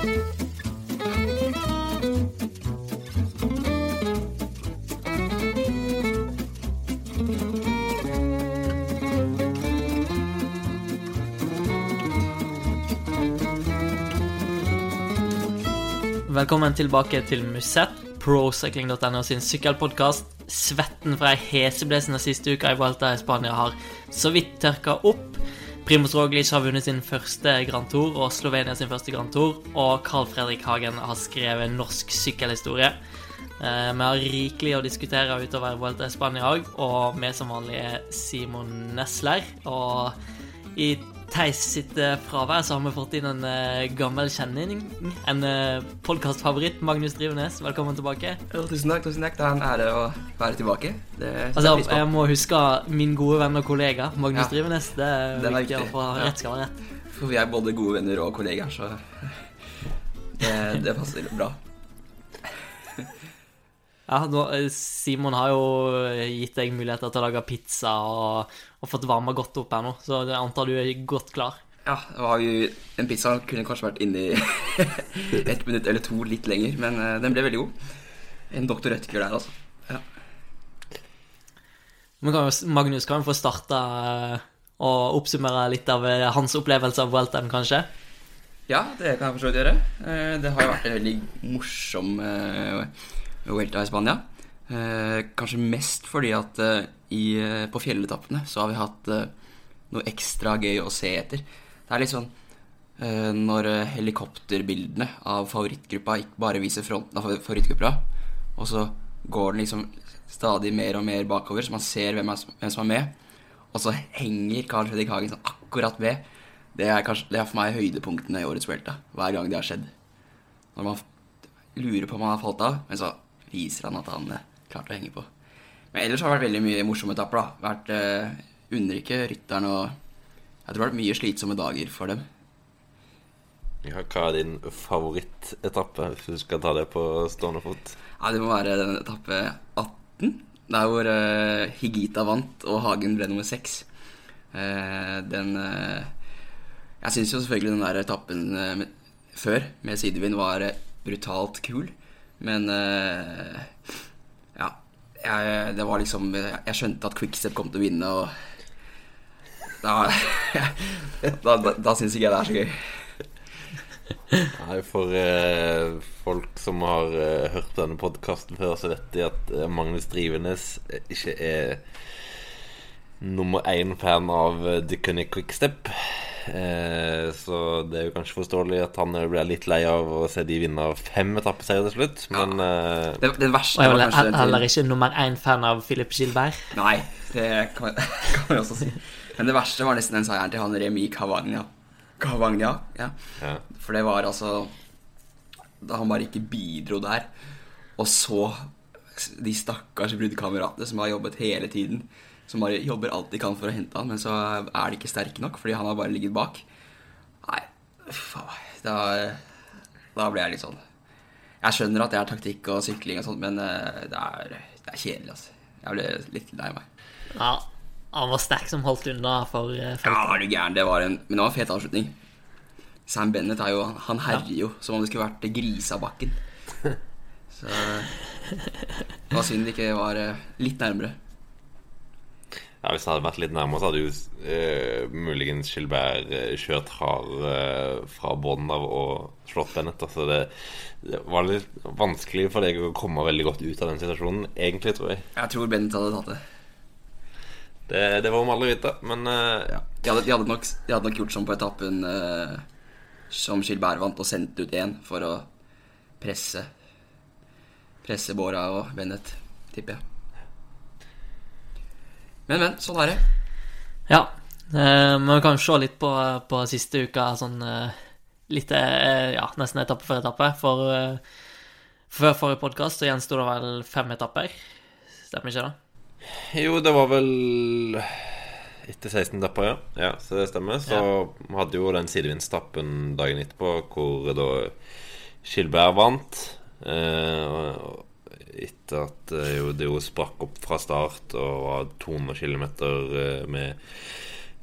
Velkommen tilbake til Musett, procycling.no sin sykkelpodkast. Svetten fra ei heseblesende siste uke i Vuelta i Spania har så vidt tørka opp. Primoz Roglic har vunnet sin første Grand Tour og Slovenia sin første Grand Tour. Og Carl Fredrik Hagen har skrevet norsk sykkelhistorie. Eh, vi har rikelig å diskutere utover Vuelta Spania òg, og vi som vanlig er Simon Nesler. Og i Theis sitt eh, fravær så har vi fått inn en eh, gammel kjenning. En uh, podkastfavoritt. Magnus Drivenes, velkommen tilbake. Jo, tusen takk. tusen takk. Det er en ære å være tilbake. Det Altså, jeg må huske min gode venn og kollega Magnus Ja, Drivenes. Det er, det er viktig å få rett skal være rett. For vi er både gode venner og kollegaer, så det, det passer bra. Ja, nå, eh, Simon har jo gitt deg muligheter til å lage pizza og, og fått varma godt opp her nå, så jeg antar du er godt klar. Ja, det var jo, En pizza kunne kanskje vært inni ett minutt eller to litt lenger, men eh, den ble veldig god. En doktor Rødtger der, altså. Ja. Kan Magnus kan jo få starta eh, og oppsummere litt av eh, hans opplevelse av Weltham, kanskje? ja, det kan jeg for så vidt gjøre. Det har jo vært en veldig morsom Vuelta i Spania. Kanskje mest fordi at i, eh, på fjelletappene så har vi hatt uh, noe ekstra gøy å se etter. Det er litt sånn uh, når helikopterbildene av favorittgruppa ikke bare viser fronten av favorittgruppa, og så går den liksom stadig mer og mer bakover, så man ser hvem, er, hvem som er med, og så henger Carl Fredrik Hagen sånn akkurat med. Det er, kanskje, det er for meg høydepunktene i årets Welta. hver gang det har skjedd. Når man lurer på om han har falt av, men så viser han at han klarte å henge på. Men ellers har det vært veldig mye morsomme etapper. da. Vært eh, underrike rytteren og Jeg tror det har vært mye slitsomme dager for dem. Ja, hva er din favorittetappe, hvis du skal ta det på stående fot? Ja, Det må være den etappe 18. Der hvor eh, Higita vant og Hagen ble nummer seks. Eh, den eh, Jeg syns jo selvfølgelig den der etappen eh, med, før, med sidevind, var eh, brutalt kul. Men eh. Jeg, det var liksom Jeg skjønte at Quickstep kom til å vinne, og da Da, da, da syns ikke jeg det er så gøy. Nei, For eh, folk som har eh, hørt denne podkasten før, så vet de at eh, Magnus Drivenes eh, ikke er nummer én fan av uh, Dickon Quickstep. Eh, så det er jo kanskje forståelig at han ble litt lei av å se de vinne fem etappeseiere til slutt, men ja. Den, det, verste jeg er var kanskje den heller ikke nummer én fan av Philip Gilbert. Nei, det kan, kan vi også si. Men det verste var nesten den seieren til han Remi Cavagna. Cavagna, ja. ja. For det var altså Da han bare ikke bidro der, og så de stakkars bruddkameratene som har jobbet hele tiden, som bare jobber alt de kan for å hente han, men så er de ikke sterke nok fordi han har bare ligget bak. Nei, faen. Da, da ble jeg litt sånn Jeg skjønner at det er taktikk og sykling og sånt, men eh, det er, det er kjedelig, altså. Jeg ble litt lei meg. Ja, han var sterk som holdt unna for feltet. Ja, er du gæren. Det var en, men det var en fet avslutning. Sam Bennett er jo Han herjer jo som om det skulle vært Grisabakken. Så det var synd det ikke var eh, litt nærmere. Ja, Hvis det hadde vært litt nærmere, så hadde jo uh, muligens Gilbert eh, kjørt hard uh, fra bånn av og slått Bennett. Altså det, det var litt vanskelig for deg å komme veldig godt ut av den situasjonen, egentlig, tror jeg. Jeg tror Bennett hadde tatt det. Det, det var om alle vite, men uh, ja. De hadde, de hadde, nok, de hadde nok gjort sånn på etappen som Gilbert vant, og sendt ut én for å presse Presse Bora og Bennett, tipper jeg. Men, men. Sånn er det. Ja. Eh, men vi kan jo se litt på, på siste uka, sånn eh, litt eh, Ja, nesten etappe for etappe. For før forrige podkast så gjensto det vel fem etapper. Stemmer ikke det? Jo, det var vel etter 16 etapper, ja. ja. Så det stemmer. Så vi hadde jo den sidevindstappen dagen etterpå hvor da Skilberg vant. Eh, og etter at eh, det jo sprakk opp fra start og var 200 km med,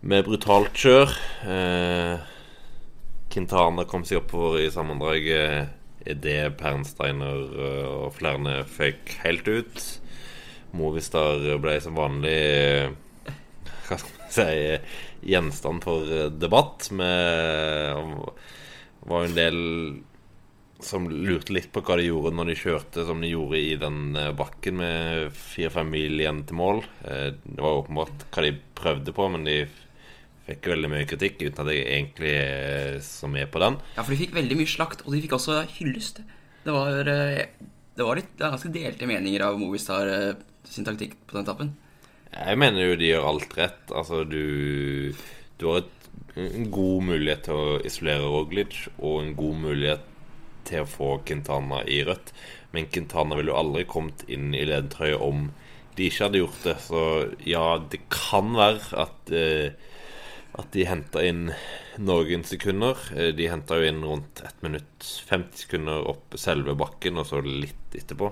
med brutalt kjør. Eh, Quintana kom seg oppover i sammendraget idet Pernsteiner eh, og flere føyk helt ut. Movistar ble som vanlig eh, hva skal man si gjenstand for eh, debatt. Med Det var jo en del som lurte litt på hva de gjorde når de kjørte som de gjorde i den bakken med fire-fem mil igjen til mål. Det var åpenbart hva de prøvde på, men de fikk veldig mye kritikk uten at jeg egentlig er så med på den. Ja, for de fikk veldig mye slakt, og de fikk også hyllest. Det var, eh, det var litt, det var ganske delte meninger av Movistar eh, sin taktikk på den etappen. Jeg mener jo de gjør alt rett. Altså, du, du har et, en god mulighet til å isolere Roglic og en god mulighet til å få Quintana i rødt. Men Quintana ville jo aldri kommet inn i ledtrøye om de ikke hadde gjort det. Så ja, det kan være at eh, at de henta inn noen sekunder. Eh, de henta jo inn rundt 1 minutt 50 sekunder opp selve bakken, og så litt etterpå.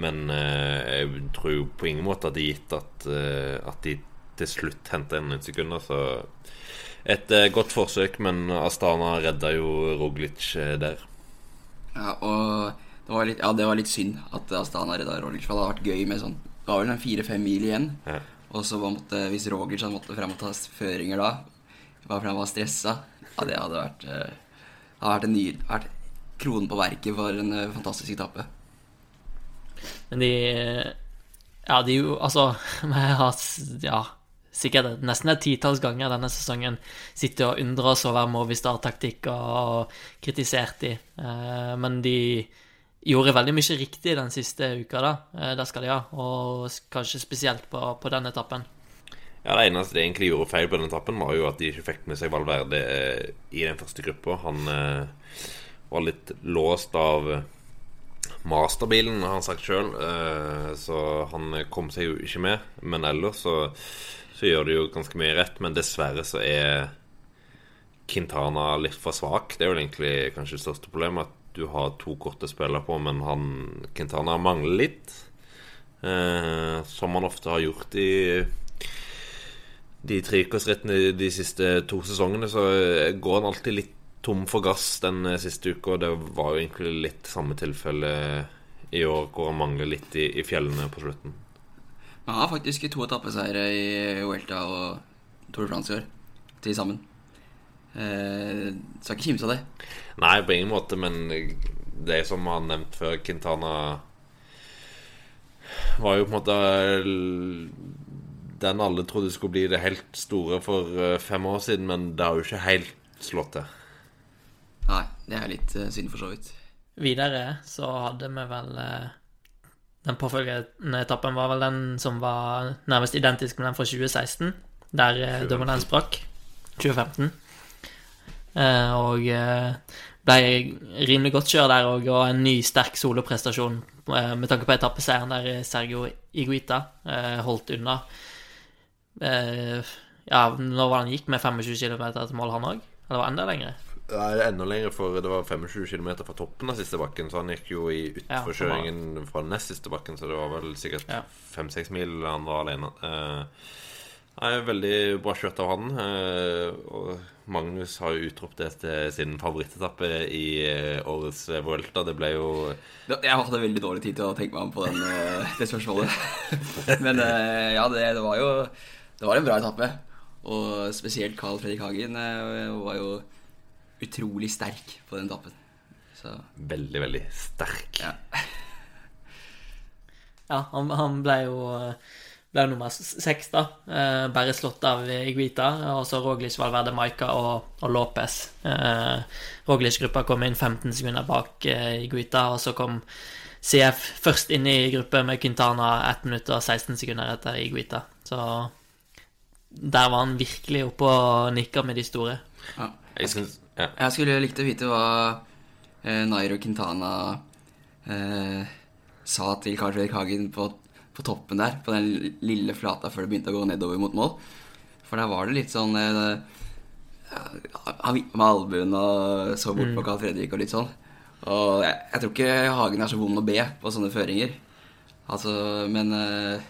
Men eh, jeg tror jo på ingen måte at det er gitt at, eh, at de til slutt henta inn noen sekunder. Så et eh, godt forsøk, men Astana redda jo Roglic eh, der. Ja, og det var litt, ja, det var litt synd at Astana redda Rogers. for det hadde vært gøy med sånn Det var vel fire-fem mil igjen. Ja. Og så måtte, hvis Rogers hadde måttet frem og ta føringer da, bare fordi han var stressa, ja, det hadde vært, uh, hadde vært, en ny, vært kronen på verket for en uh, fantastisk etappe. Men de Ja, de jo Altså, med, ja, sikkert nesten et titalls ganger denne sesongen sittet og undres over Movistar-taktikk og kritisert de, uh, men de gjorde veldig mye riktig den siste uka, da. Eh, det skal de ha. Og kanskje spesielt på, på den etappen. Ja, Det eneste de egentlig gjorde feil på den etappen, var jo at de ikke fikk med seg Valverde eh, i den første gruppa. Han eh, var litt låst av eh, masterbilen, har han sagt sjøl, eh, så han kom seg jo ikke med. Men ellers så, så gjør de jo ganske mye rett. Men dessverre så er Quintana litt for svak. Det er jo egentlig kanskje det største problemet. At du har to korte spillere på, men han Quintana mangler litt. Eh, som han ofte har gjort i de treukersrittene de siste to sesongene, så går han alltid litt tom for gass den siste uka. Og det var jo egentlig litt samme tilfelle i år, hvor han mangler litt i, i fjellene på slutten. Han har faktisk to etappeseiere i Vuelta og Tour de France i år, til sammen. Eh, skal ikke kimse av det. Nei, på ingen måte, men det som han nevnt før, Quintana var jo på en måte den alle trodde skulle bli det helt store for eh, fem år siden, men det har jo ikke helt slått til. Nei, det er litt uh, synd, for så vidt. Videre så hadde vi vel uh, Den påfølgende etappen var vel den som var nærmest identisk med den fra 2016, der uh, dommeren sprakk. 2015. Eh, og eh, ble rimelig godt kjør der òg, og en ny sterk soloprestasjon eh, med tanke på etappeseieren der Sergio Iguita holdt unna. Ja, når var han gikk med 25 km til mål, han òg? Eller var det enda lenger? Det er enda lenger, for det var 25 km fra toppen av siste bakken, så han gikk jo i utforkjøringen ja, fra nest siste bakken, så det var vel sikkert fem-seks ja. mil han var alene. Uh, Nei, Veldig bra kjørt av han. Eh, og Magnus har jo utropt det til sin favorittetappe i eh, årets Vuelta. Det ble jo Jeg hadde veldig dårlig tid til å tenke meg om på den, eh, det spørsmålet. Men ja, det, det, var jo Det var en bra etappe. Og spesielt Carl Fredrik Hagen var jo utrolig sterk på den etappen. Så. Veldig, veldig sterk. Ja, ja han, han ble jo ble nummer seks, da. Eh, bare slått av Iguita. Og så Roglic, Valverde, Maika og, og Lopez. Eh, Roglic-gruppa kom inn 15 sekunder bak eh, Iguita, og så kom CF først inn i gruppe med Quintana 1 minutt og 16 sekunder etter Iguita. Så der var han virkelig oppe og nikka med de store. Ja. Jeg, synes, ja. jeg skulle likt å vite hva eh, Nairo Quintana eh, sa til Carl Fredrik Hagen på på toppen der, på den lille flata før det begynte å gå nedover mot mål. For der var det litt sånn eh, Han vippet med albuen og så bort på mm. Carl Fredrik og litt sånn. Og jeg, jeg, tror ikke Hagen er så vond å be på sånne føringer. Altså, men eh,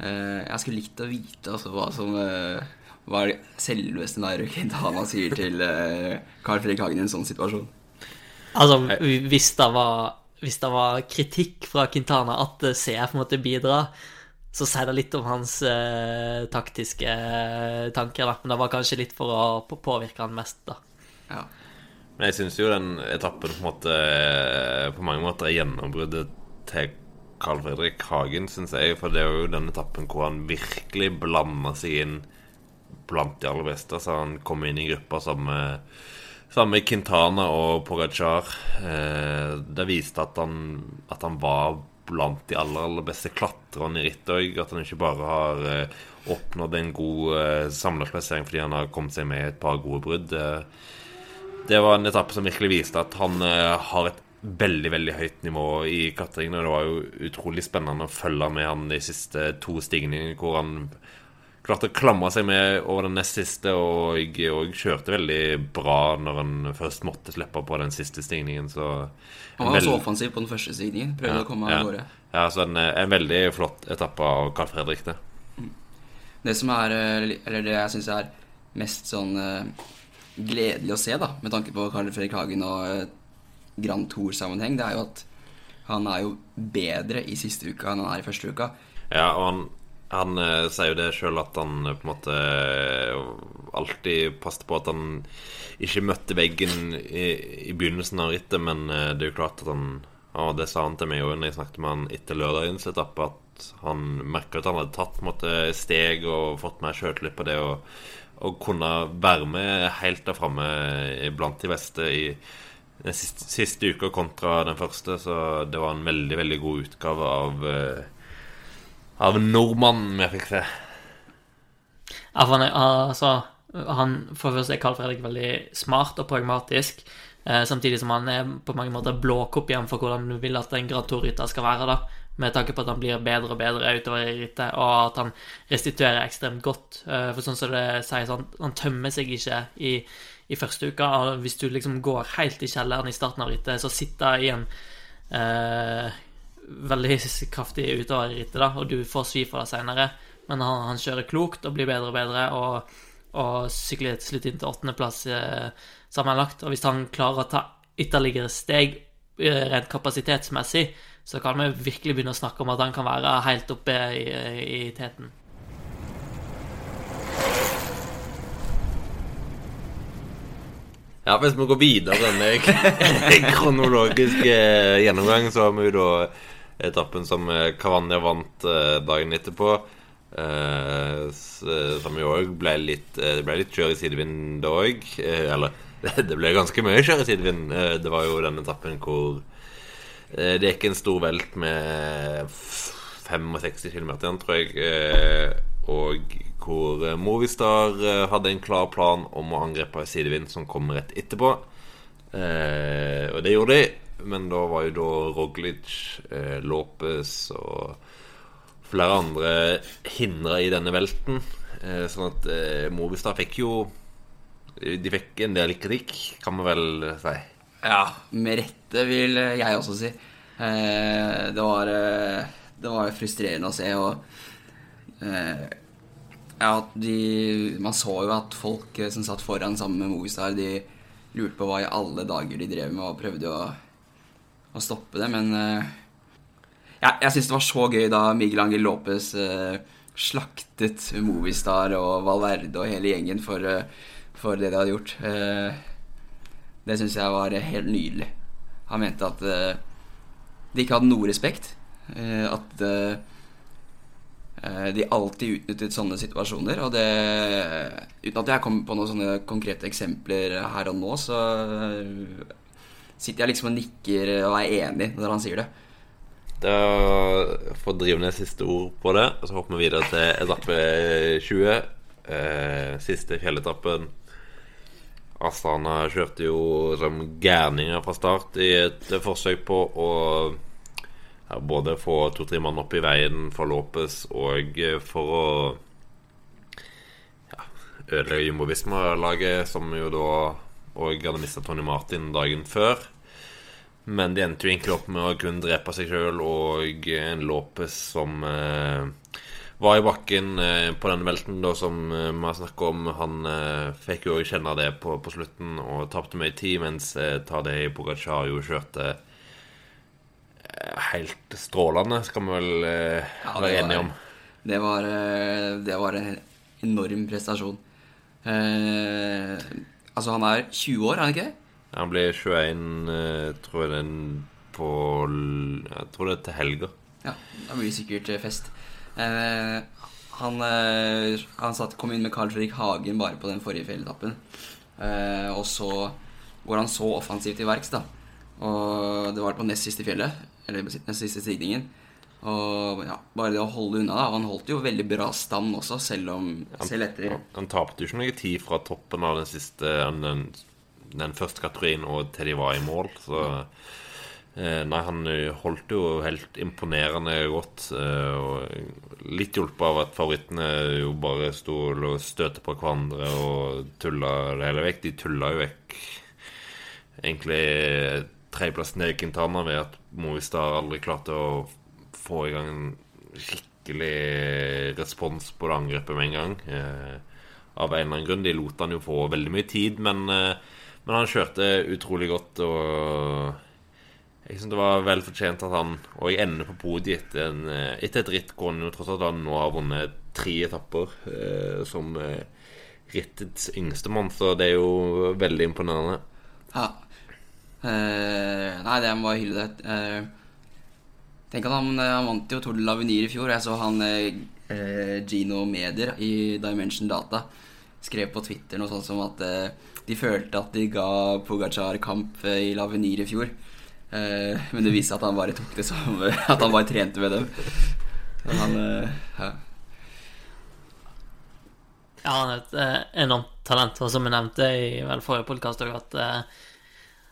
eh, Jeg skulle likt å vite altså, hva, som, eh, hva er det selveste Nairo Quintana sier til uh, Carl Fredrik Hagen i en sånn situasjon. Altså, hvis det var, hvis det var kritikk fra Quintana at CF måtte bidra, så sier det litt om hans eh, taktiske uh, tanker, da. Men det var kanskje litt for å påvirke han mest, da. Ja. Men jeg syns jo den etappen på, måte, på mange måter er gjennombruddet til Carl Fredrik Hagen, syns jeg. For det er jo den etappen hvor han virkelig blander seg inn blant de aller beste. Så han kom inn i gruppa sammen med, Quintana og Pogacar. Eh, det viste at han, at han var blant de aller, aller beste klatrerne i ritt òg. At han ikke bare har eh, oppnådd en god eh, samla plassering fordi han har kommet seg med et par gode brudd. det var en etappe som virkelig viste at han eh, har et veldig veldig høyt nivå i klatringen. Og det var jo utrolig spennende å følge med han de siste to stigningene, hvor han klarte å klamre seg med over den nest siste, og, og kjørte veldig bra når han først måtte slippe på den siste stigningen. Så han var veld... så offensiv på den første stigningen. Prøvde ja, å komme av gårde. Ja, så en, en, veldig flott etappe av Carl Fredrik, det. Mm. Det som er eh, Eller det jeg syns er mest sånn uh, gledelig å se, da, med tanke på Carl Fredrik Hagen og uh, Grand Tour-sammenheng, det er jo at han er jo bedre i siste uka enn han er i første uka. Ja, og han han eh, sier jo det sjøl at han eh, på en måte eh, alltid passet på at han ikke møtte veggen i, i begynnelsen av rittet, men eh, det er jo klart at han Og det sa han til meg òg når jeg snakket med han etter lørdagens etappe, at han merka at han hadde tatt måte, steg og fått mer sjøltillit på det og kunne være med helt der framme blant de beste i den siste, siste uka kontra den første, så det var en veldig, veldig god utgave av eh, av nordmannen vi fikk se. Ja, for han, altså, han For først er Carl Fredrik veldig smart og pragmatisk. Eh, samtidig som han er på mange måter blåkopien for hvordan du vil at en Grand Tour-rytter skal være. da Med tanke på at han blir bedre og bedre utover i rittet, og at han restituerer ekstremt godt. Eh, for sånn som det sies, han, han tømmer seg ikke i, i første uka. Hvis du liksom går helt i kjelleren i starten av rittet, så sitter i en eh, veldig kraftig utover i rittet, da, og du får svi for det seinere. Men han, han, kjører klokt og blir bedre og bedre, og, og sykler til slutt inn til åttendeplass eh, sammenlagt. Og hvis han klarer å ta ytterligere steg eh, rent kapasitetsmessig, så kan vi virkelig begynne å snakke om at han kan være helt oppe i, i teten. Ja, Hvis vi går videre denne kronologiske gjennomgang, så har vi jo da etappen som eh, vant eh, dagen etterpå. Eh, som jo år ble litt Det ble litt kjør i sidevind da òg. Eller det ble ganske mye kjør i sidevind. Det var jo den etappen hvor det gikk en stor velt med 65 km igjen, tror jeg. Og hvor Movistar hadde en klar plan om å angripe sidevind som kom rett etterpå. Og det gjorde de. Men da var jo da Roglic, eh, Lopez og flere andre hindra i denne velten. Eh, sånn at eh, Movistad fikk jo De fikk en del kritikk, kan man vel si. Ja, med rette, vil jeg også si. Eh, det var eh, Det var frustrerende å se, og eh, ja, de, Man så jo at folk som satt foran sammen med Movistar, de lurte på hva i alle dager de drev med, og prøvde å å stoppe det, men uh, ja, jeg syns det var så gøy da Miguel Angel Lopez uh, slaktet Movistar og Valverde og hele gjengen for, uh, for det de hadde gjort. det syns jeg var helt nydelig. Han mente at de ikke hadde noe respekt. at de alltid utnyttet sånne situasjoner. Og det Uten at jeg kommer på noen sånne konkrete eksempler her og nå, så sitter jeg liksom og nikker og er enig når han sier det. Da får drive siste ord på det, og så hopper vi videre til etappe 20. Eh, siste fjelletappen. Astana kjørte jo som gærninger fra start i et forsøk på å både få to-tre mann opp i veien for Lopez og for å ja, ødelegge Jumbo Visma-laget, som jo da og hadde mista Tony Martin dagen før. Men de endte jo egentlig opp med å kun drepe seg sjøl og en Lopez som eh, var i bakken eh, på denne velten da som eh, vi har snakket om. Han eh, fikk jo kjenne det på, på slutten og tapte mye tid, mens eh, Tadej Pogacar jo kjørte eh, helt strålende, skal vi vel eh, Ja, være enige om. Det var, eh, det var en enorm prestasjon. Eh, altså, han er 20 år, er han ikke det? Han blir 21, eh, tror jeg den på Jeg tror det er til helga. Ja, da blir det sikkert eh, fest. Eh, han eh, han satt, kom inn med Carl Fredrik Hagen bare på den forrige fjelletappen. Eh, og så går han så offensivt til verks, da. Og det var på nest siste fjellet, eller nest siste stigningen. Og ja, bare det å holde unna, da. Han holdt jo veldig bra stand også, selv om Selv etter Han, han tapte jo ikke noe tid fra toppen av den siste Den, den første kategorien og til de var i mål, så eh, Nei, han eh, holdt jo helt imponerende godt. eh, Og litt hjulpet av at favorittene jo bare sto og støtte på hverandre og tulla det hele vekk. De tulla jo vekk egentlig tredjeplassen til Quintana ved at Movistar aldri klarte å få i gang en skikkelig respons på det angrepet med en gang. Eh, av en eller annen grunn. De lot han jo få veldig mye tid, men, eh, men han kjørte utrolig godt. Og jeg syns det var vel fortjent at han Og jeg ender på podiet etter, en, eh, etter et ritt hvor han tross alt han nå har vunnet tre etapper eh, som eh, rittets yngste mann, så det er jo veldig imponerende. Ja. Eh, nei, det må jeg hylle det. Eh, tenk at han, han vant jo Tour de l'Avenir i fjor. Jeg så han eh, eh, Gino Medier i Dimension Data skrev på Twitter noe sånt som at eh, de følte at de ga Pogacar kamp eh, i l'Avenir i fjor. Eh, men det viste seg at han bare tok det som At han bare trente med dem. Han, eh, ja. Ja, han er et eh, enormt talent, og som jeg nevnte i vel forrige podkast òg, at eh,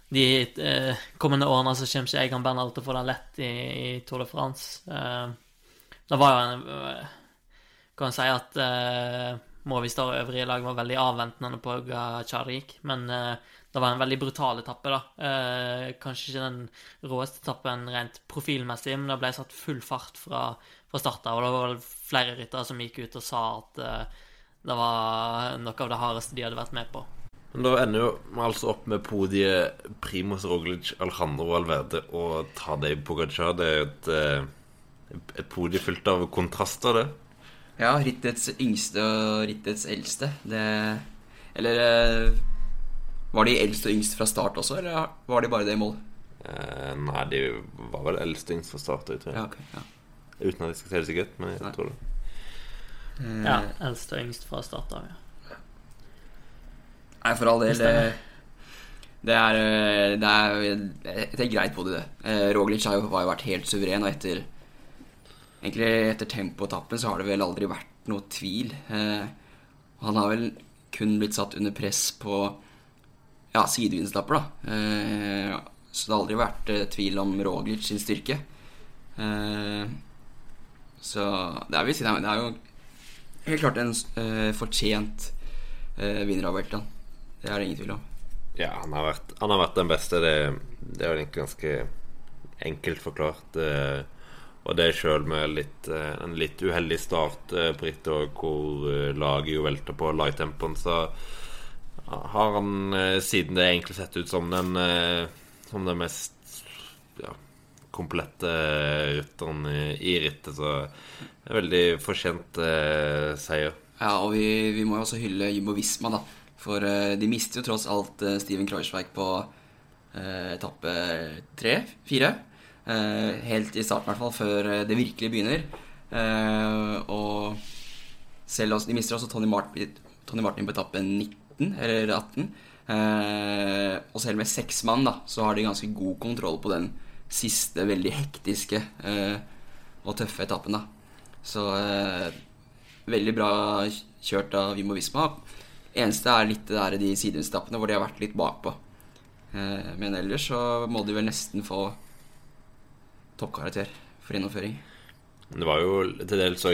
de eh, kommende årene så kommer ikke Egan Bernhard til å få det lett i, i Tour de France. Eh, det var jo en eh, Kan si at eh, Movistar og øvrige lag var veldig avventende på Gachar gikk, men eh, det var en veldig brutal etappe, da. Eh, kanskje ikke den råeste etappen rent profilmessig, men det ble satt full fart fra, fra start av, og det var flere ryttere som gikk ut og sa at eh, det var noe av det hardeste de hadde vært med på. Men da ender jo vi altså opp med podiet Primoz Roglic, Alejandro Valverde og Tadej Pogacar. Det er jo et, eh, et podie fullt av kontraster, det. Ja, rittets yngste og rittets eldste. Det Eller eh, Var de eldst og yngst fra start også, eller var de bare det i mål? Eh, nei, de var vel eldst yngst fra start, tror jeg. Ja, okay, Ja. Uten at jeg skal si det sikkert, men jeg Nei. tror det. Ja, eldst og yngst fra start av, ja. Nei, for all del. Det det er, det er eh, Det er greit på det. det. Roglic har jo, har jo vært helt suveren, og etter Egentlig etter tempoetappen så har det vel aldri vært noe tvil. Eh, han har vel kun blitt satt under press på ja, sidevindstapper, da. Eh, så det har aldri vært eh, tvil om Roglic sin styrke. Eh, så det er, det er jo helt klart en eh, fortjent eh, vinner av Weltan. Det er det ingen tvil om. Ja, han har vært, han har vært den beste. Det, det er jo ganske enkelt forklart. eh, Og det sjøl med litt, eh, en litt uheldig start eh, på rittet, hvor laget jo velter på light tempoen, så har han, siden det egentlig sett ut som den Som den mest ja, komplette rytteren i, rittet, så er veldig fortjent seier. Ja, og vi, vi må jo også hylle Jumbo Visma, da. For eh, de mister jo tross alt eh, Steven Kreuzweig på eh, etappe tre, fire. Helt i starten, i hvert fall, før det virkelig begynner. Og selv også, de mister også Tony Martin, Tony Martin på etappe 19, eller 18. Eh, og selv med seks mann, da, så har de ganske god kontroll på den siste veldig hektiske eh, og tøffe etappen, da. Så eh, veldig bra kjørt av Vimo Visma. Eneste er litt det der de sidestappene hvor de har vært litt bakpå. Eh, men ellers så må de vel nesten få toppkarakter for gjennomføring. Det var jo til dels så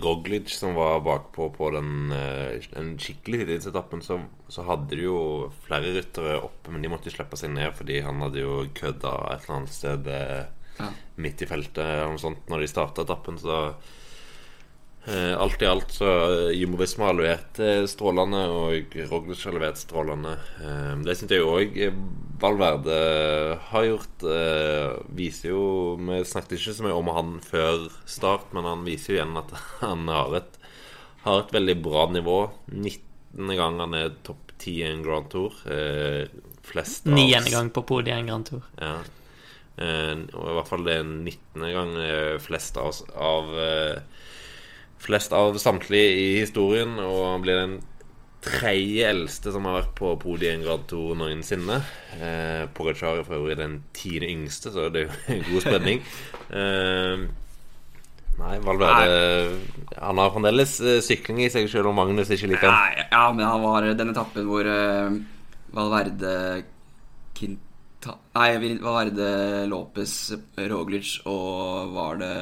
Roglic som var bakpå på den, eh, den skikkelig tidsetappen. så, så hadde de jo flere ryttere oppe, men de måtte jo slippe seg ned fordi han hadde jo kødda et eller annet sted eh, Ja. midt i feltet eller noe sånt når de starta etappen, så Eh, alt i alt så eh, Jumbo Visma har levert eh, strålende, og Roglic har levert strålende. Eh, det syns jeg òg Valverde har gjort. Eh, viser jo Vi snakket ikke så mye om han før start, men han viser jo igjen at han har et, har et veldig bra nivå. 19. gang han er topp 10 i en Grand Tour. Eh, flest av Niende gang på podiet i en Grand Tour. Ja. Eh, og i hvert fall det er 19. gang eh, flest av, av eh, Flest av samtlige i historien, og han blir den tredje eldste som har vært på podiet i en grad Tour noensinne. Eh, Pogacar er for øvrig den tiende yngste, så det er jo god spredning. Eh, nei, Valverde Han har fremdeles eh, sykling i seg, selv om Magnus ikke liker han. Ja, men han var den etappen hvor uh, Valverde Quinta... Nei, Valverde Lopez, Roglic og var det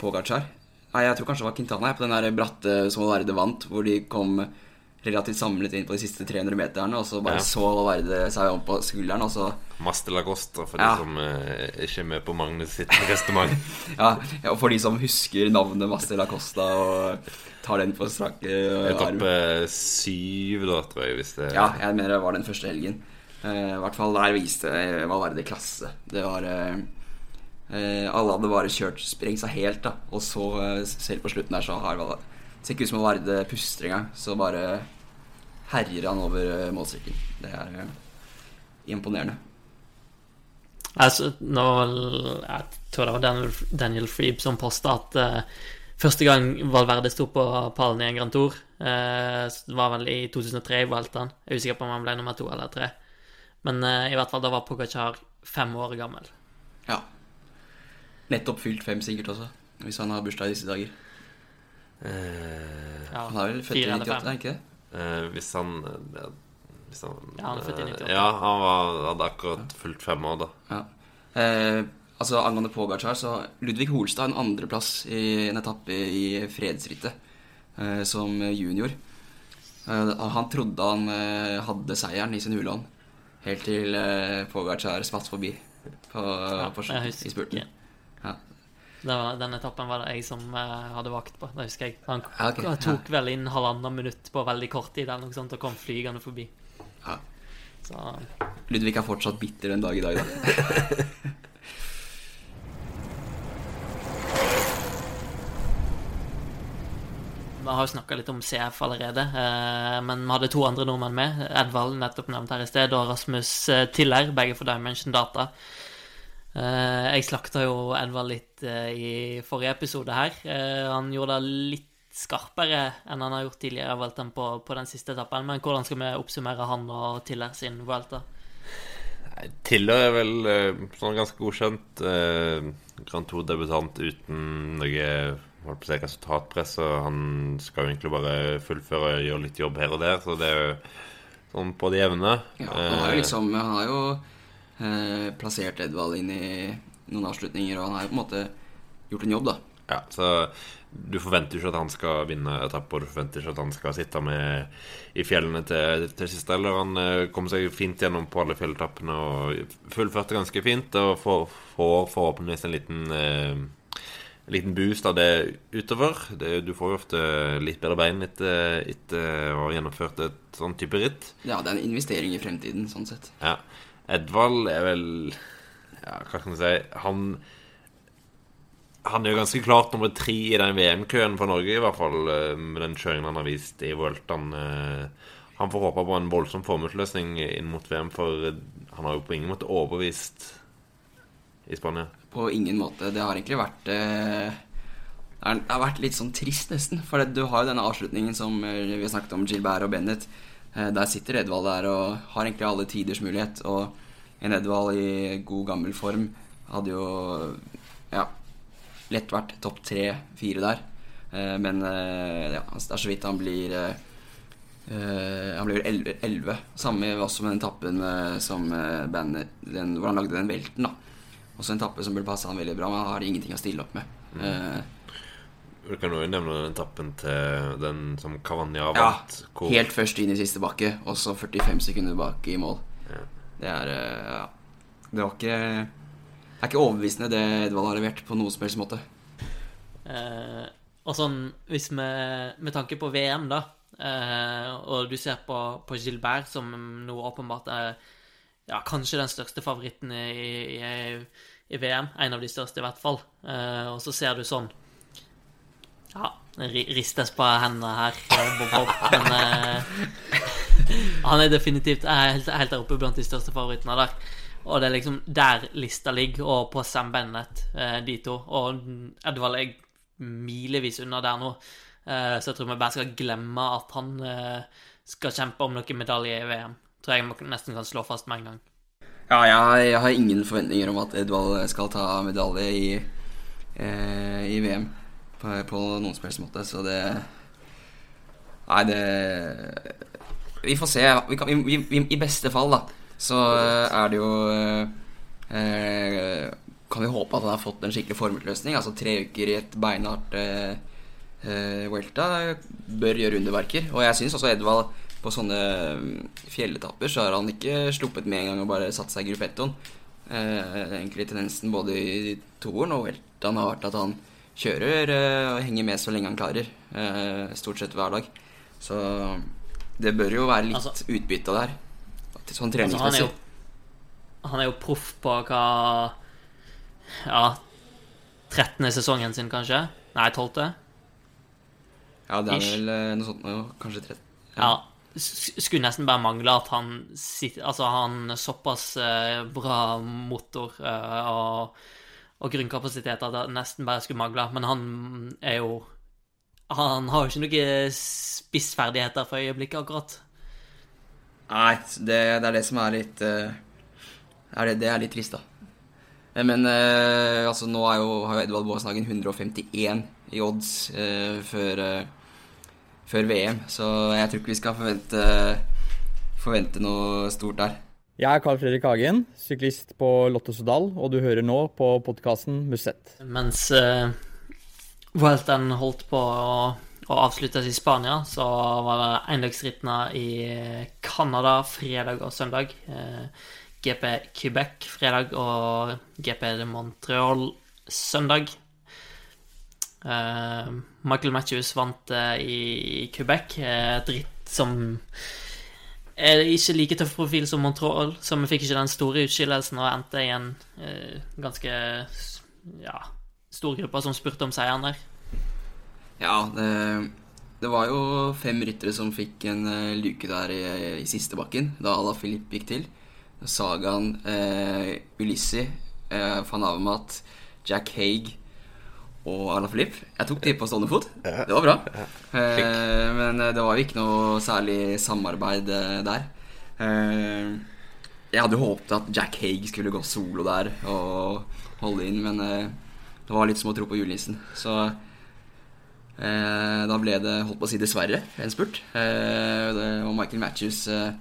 Pogacar? Nei, jeg tror kanskje det var Quintana på den der bratte som Valverde vant, hvor de kom relativt samlet inn på de siste 300 meterne, og så bare Ja. så Valverde seg om på skulderen, og så Master Lagosta, for Ja. de som eh, ikke er med på Magnus sitt resonnement. Ja, ja, og for de som husker navnet Mastella Costa og tar den på strak eh, arm. Etappe syv, da, tror jeg, hvis det Ja, jeg mener det var den første helgen. Eh, I hvert fall der viste Valverde klasse. Det var eh, eh, Alle hadde bare kjørt sprengt seg helt, da. Og så, eh, selv på slutten der, så har det Ser ikke ut som Varde puster engang. Så bare herjer han over eh, målstreken. Det er eh, imponerende. Altså, nå, jeg tror det var Daniel, Daniel Freeb som posta at eh, første gang Valverde sto på pallen i en Grand Tour, eh, det var vel i 2003 i han. Jeg er usikker på om han ble nummer to eller tre. Men eh, i hvert fall da var Pogacar fem år gammel. Ja. Nettopp fylt fem, sikkert også. Hvis han har bursdag i disse dager. Eh, Ja, Han er vel født i 98, er han ikke det? eh, hvis han ja, hvis han, Ja, han er født i 98. eh, Ja, han var, hadde akkurat fulgt fem år, da. Ja. Eh, altså Angående Pogacar, så Ludvig Holstad en andreplass i en etappe i fredsrittet eh, som junior. Eh, han trodde han eh, hadde seieren i sin hulånd, helt til eh, Pogacar spatt forbi på, Ja, på, på, i spurten. Ja. Var, den etappen var det jeg som uh, hadde vakt på. Det husker jeg. Han Ja, ok. tok vel inn halvannet minutt på veldig kort tid eller noe sånt, og kom flygende forbi. Ja. Så Ludvig er fortsatt bitter en dag i dag, da. Vi har jo snakka litt om CF allerede, eh, men vi hadde to andre nordmenn med. Edvald, nettopp nevnt her i sted, og Rasmus eh, Tiller, begge for Dimension Data. Eh, jeg slakta jo Edvard litt eh, i forrige episode her. Eh, han gjorde det litt skarpere enn han har gjort tidligere i Vueltaen på, på den siste etappen. Men hvordan skal vi oppsummere han og Tiller sin Vuelta? Tiller er vel sånn ganske godkjent. Grand Tour-debutant uten noe holdt på å si, resultatpress. Og han skal jo egentlig bare fullføre og gjøre litt jobb her og der. Så det er jo sånn på det jevne. Ja, han har jo liksom Han har jo eh, plassert Edvald inn i noen avslutninger, og han har jo på en måte gjort en jobb, da. Ja, så du forventer ikke at han skal vinne etapper, du forventer ikke at han skal sitte med i fjellene til, til siste eller Han eh, kom seg fint gjennom på alle fjelletappene og fullførte ganske fint. Og får, får forhåpentligvis en liten, eh, en liten boost av det utover. Det, du får jo ofte litt bedre bein etter, etter å ha gjennomført et sånn type ritt. Ja, det er en investering i fremtiden, sånn sett. Ja. Edvald er vel Ja, hva kan man si Han Han er jo ganske klart nummer tre i den VM-køen for Norge, i hvert fall eh, med den kjøringen han har vist i Vueltaen. Eh, Han får håpe på en voldsom formuesløsning inn mot VM, for eh, han har jo på ingen måte overbevist i Spania. På ingen måte. Det har egentlig vært Det har- vært litt sånn trist, nesten. For du har jo denne avslutningen som vi har snakket om, Gilbert og Bennett. Eh, Der sitter Edvald der og har egentlig alle tiders mulighet. Og en Edvald i god, gammel form hadde jo ja, lett vært topp tre-fire der. Eh, Men eh, ja, det er så vidt han blir Han blir vel 11. Samme også med den tappen som bandet den, Hvor han lagde den velten, da. Også en tappe som burde passe han veldig bra, men han har ingenting å stille opp med. Eh, Du kan jo nevne den etappen til den som Cavagna ja, vant. hvor- helt først inn i siste bakke, og så 45 sekunder bak i mål. Ja. Det er eh, Ja. Det var ikke Det er ikke overbevisende, det Edvald har levert, på noen som helst måte. Eh, Og sånn, hvis vi med tanke på VM, da, eh, og du ser på, på Gilbert, som nå åpenbart er ja, kanskje den største favoritten i, i, i VM, en av de største i hvert fall, eh, og så ser du sånn Ja, ristes på hendene her, eh, Bob Bob, men eh, han er definitivt helt, helt der oppe blant de største favorittene der. Og det er liksom der lista ligger, og på Sam Bennett, eh, de to. Og Edvald er milevis unna der nå. Eh, så jeg tror vi bare skal glemme at han eh, skal kjempe om noen medaljer i VM. Tror jeg nesten kan slå fast med en gang. Ja, jeg, jeg har ingen forventninger om at Edvald skal ta medalje i, eh, i VM på, noen som helst måte, så det Nei, det Vi får se. Vi kan, vi, vi, I beste fall, da, så er det jo eh, Kan vi håpe at han har fått en skikkelig formelløsning. Altså tre uker i et beinhardt eh, eh, Welta bør gjøre underverker. Og jeg syns også Edvald på sånne mm, fjelletapper så har han ikke sluppet med en gang og bare satt seg i gruppettoen. Eh, egentlig tendensen både i toeren og Weltaen har vært at han kjører eh, og henger med så lenge han klarer. Eh, stort sett hver dag. Så det bør jo være litt Altså- utbytte av det her. Sånn Altså, han er jo Han er jo proff på hva Ja 13. sesongen sin, kanskje? Nei, 12. ja, det er ish. vel eh, noe sånt nå. Kanskje 13. Ja. ja. Skulle nesten bare mangle at han sitter Altså, han såpass bra motor og, og grunnkapasitet at det nesten bare skulle mangle. Men han er jo Han har jo ikke noen spissferdigheter for øyeblikket, akkurat. Nei, det, det er det som er litt eh, er det, det er litt trist, da. Eh, Men eh, altså, nå er jo, har jo Edvald Boashagen 151 i odds eh, før, eh, før VM, så jeg tror ikke vi skal forvente, forvente noe stort der. Jeg er Carl Fredrik Hagen, syklist på Lotto Sodal, og du hører nå på podkasten Musett. Mens uh, Welton holdt på å, å avsluttes i Spania, så var det endagsrittene i Canada fredag og søndag. Uh, GP Quebec fredag og GP de Montreal søndag. Uh, Michael Matthews vant uh, i Quebec, eh, et ritt som er ikke like tøff profil som Montreal, så vi fikk ikke den store utskillelsen og endte i en eh, ganske ja, stor gruppe som spurte om seieren der. Ja, det, det var jo fem ryttere som fikk en uh, luke der i, i siste bakken, da Ala Filip gikk til. Sagaen, uh, Ulissi, uh, van Avemat, Jack Haig og Ala Filip. Jeg tok de på stående fot. Det var bra. Eh, men eh, det var jo ikke noe særlig samarbeid eh, der. Eh, jeg hadde jo håpet at Jack Haig skulle gå solo der og holde inn, men eh, det var litt som å tro på julenissen. Så Eh, da ble det, holdt på å si dessverre, en spurt. Eh, det, og Michael Matthews eh,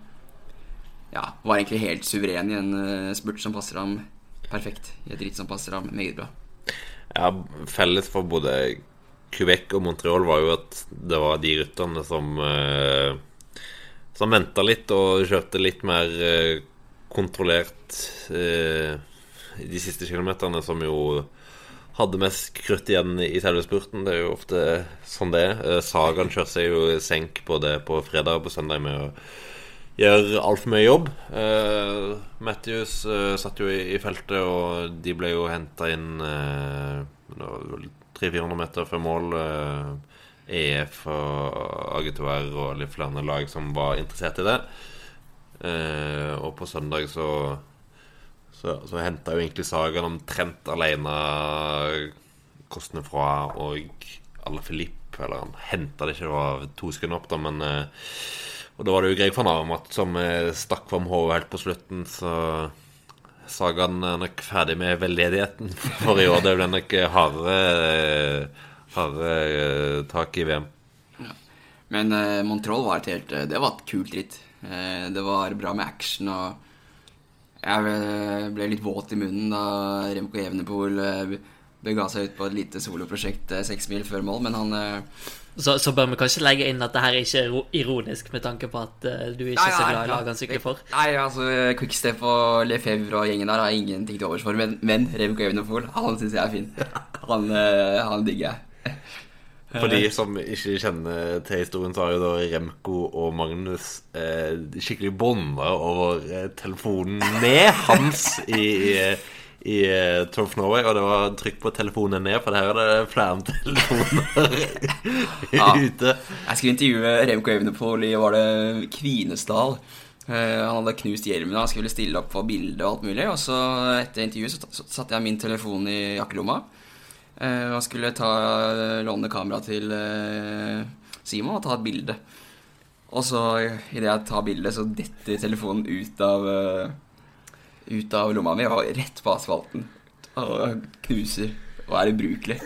ja, var egentlig helt suveren i en spurt som passer ham perfekt. I et ritt som passer ham meget bra. Ja, felles for både Quebec og Montreal var jo at det var de rytterne som eh, Som venta litt og kjørte litt mer eh, kontrollert eh, de siste kilometerne, som jo hadde mest krutt igjen i selve spurten. Det er jo ofte sånn det er. Eh, Sagaen kjørte seg jo senk både på fredag og på søndag med å gjøre altfor mye jobb. Uh, Matthews uh, satt jo i, i feltet, og de ble jo henta inn eh, var vel 300-400 meter før mål. Eh, EF og AG2R og litt flere lag som var interessert i det. Eh, og på søndag så så, så henta jo egentlig Sagan omtrent alene kostene fra og Alla Filip. Eller han henta det ikke, det var to sekunder opp, da, men eh, Og da var det jo Greg van Armat som eh, stakk fram hodet helt på slutten, så Sagaen er nok ferdig med veldedigheten for i år. Det blir nok hardere, hardere eh, tak i VM. Men eh, Montreal var et helt eh, Det var et kult ritt. Eh, det var bra med action og Jeg ble, ble litt våt i munnen da Remco Evenepool eh, bega seg ut på et lite soloprosjekt eh, seks mil før mål, men han eh, Så, så bør vi kanskje legge inn at det her ikke er ro- ironisk, med tanke på at uh, du ikke nei, så glad i lagene han sykler for. Nei, altså Quickstep og Lefebvre og gjengen der har ingenting til overs for, men, men Remco Evenepool, han syns jeg er fin. Han, uh, han digger jeg. For de som ikke kjenner til historien, så har jo da Remco og Magnus eh, skikkelig bånda over eh, telefonen med hans i, i, i eh, Tour of Norway. Og det var trykk på telefonen ned, for her er det flere telefoner Ja. ute. Jeg skulle intervjue Remco Evenepool i var det Kvinesdal. Eh, han hadde knust hjelmen, han skulle stille opp for bilde og alt mulig. Og så etter intervjuet så, satte jeg min telefon i jakkelomma eh, og skulle ta, låne kamera til Simon og ta et bilde. Og så idet jeg tar bildet, så detter telefonen ut av ut av lomma mi og rett på asfalten. Og knuser og er ubrukelig.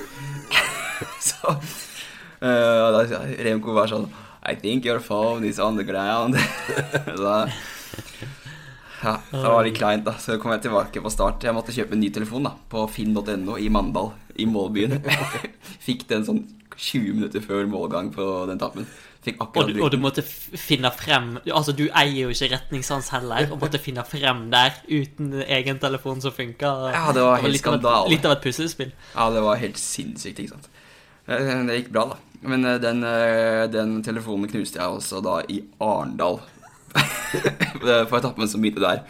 så eh, da sa Remco var sånn I think your phone is on the ground. så ja, det var litt kleint, da. Så kom jeg tilbake på start. Jeg måtte kjøpe en ny telefon da på finn.no i Mandal, i målbyen. Fikk den sånn 20 minutter før målgang på den tappen. Og du, og du måtte finne frem Altså, du eier jo ikke retningssans heller, og måtte finne frem der uten egen telefon som funka. Ja, det var helt litt av et- skandale. Litt av et puslespill. Ja, det var helt sinnssykt, ikke sant. Eh, Det gikk bra, da. Men eh, den, eh, den telefonen knuste jeg også da i Arendal. På etappen som begynte der.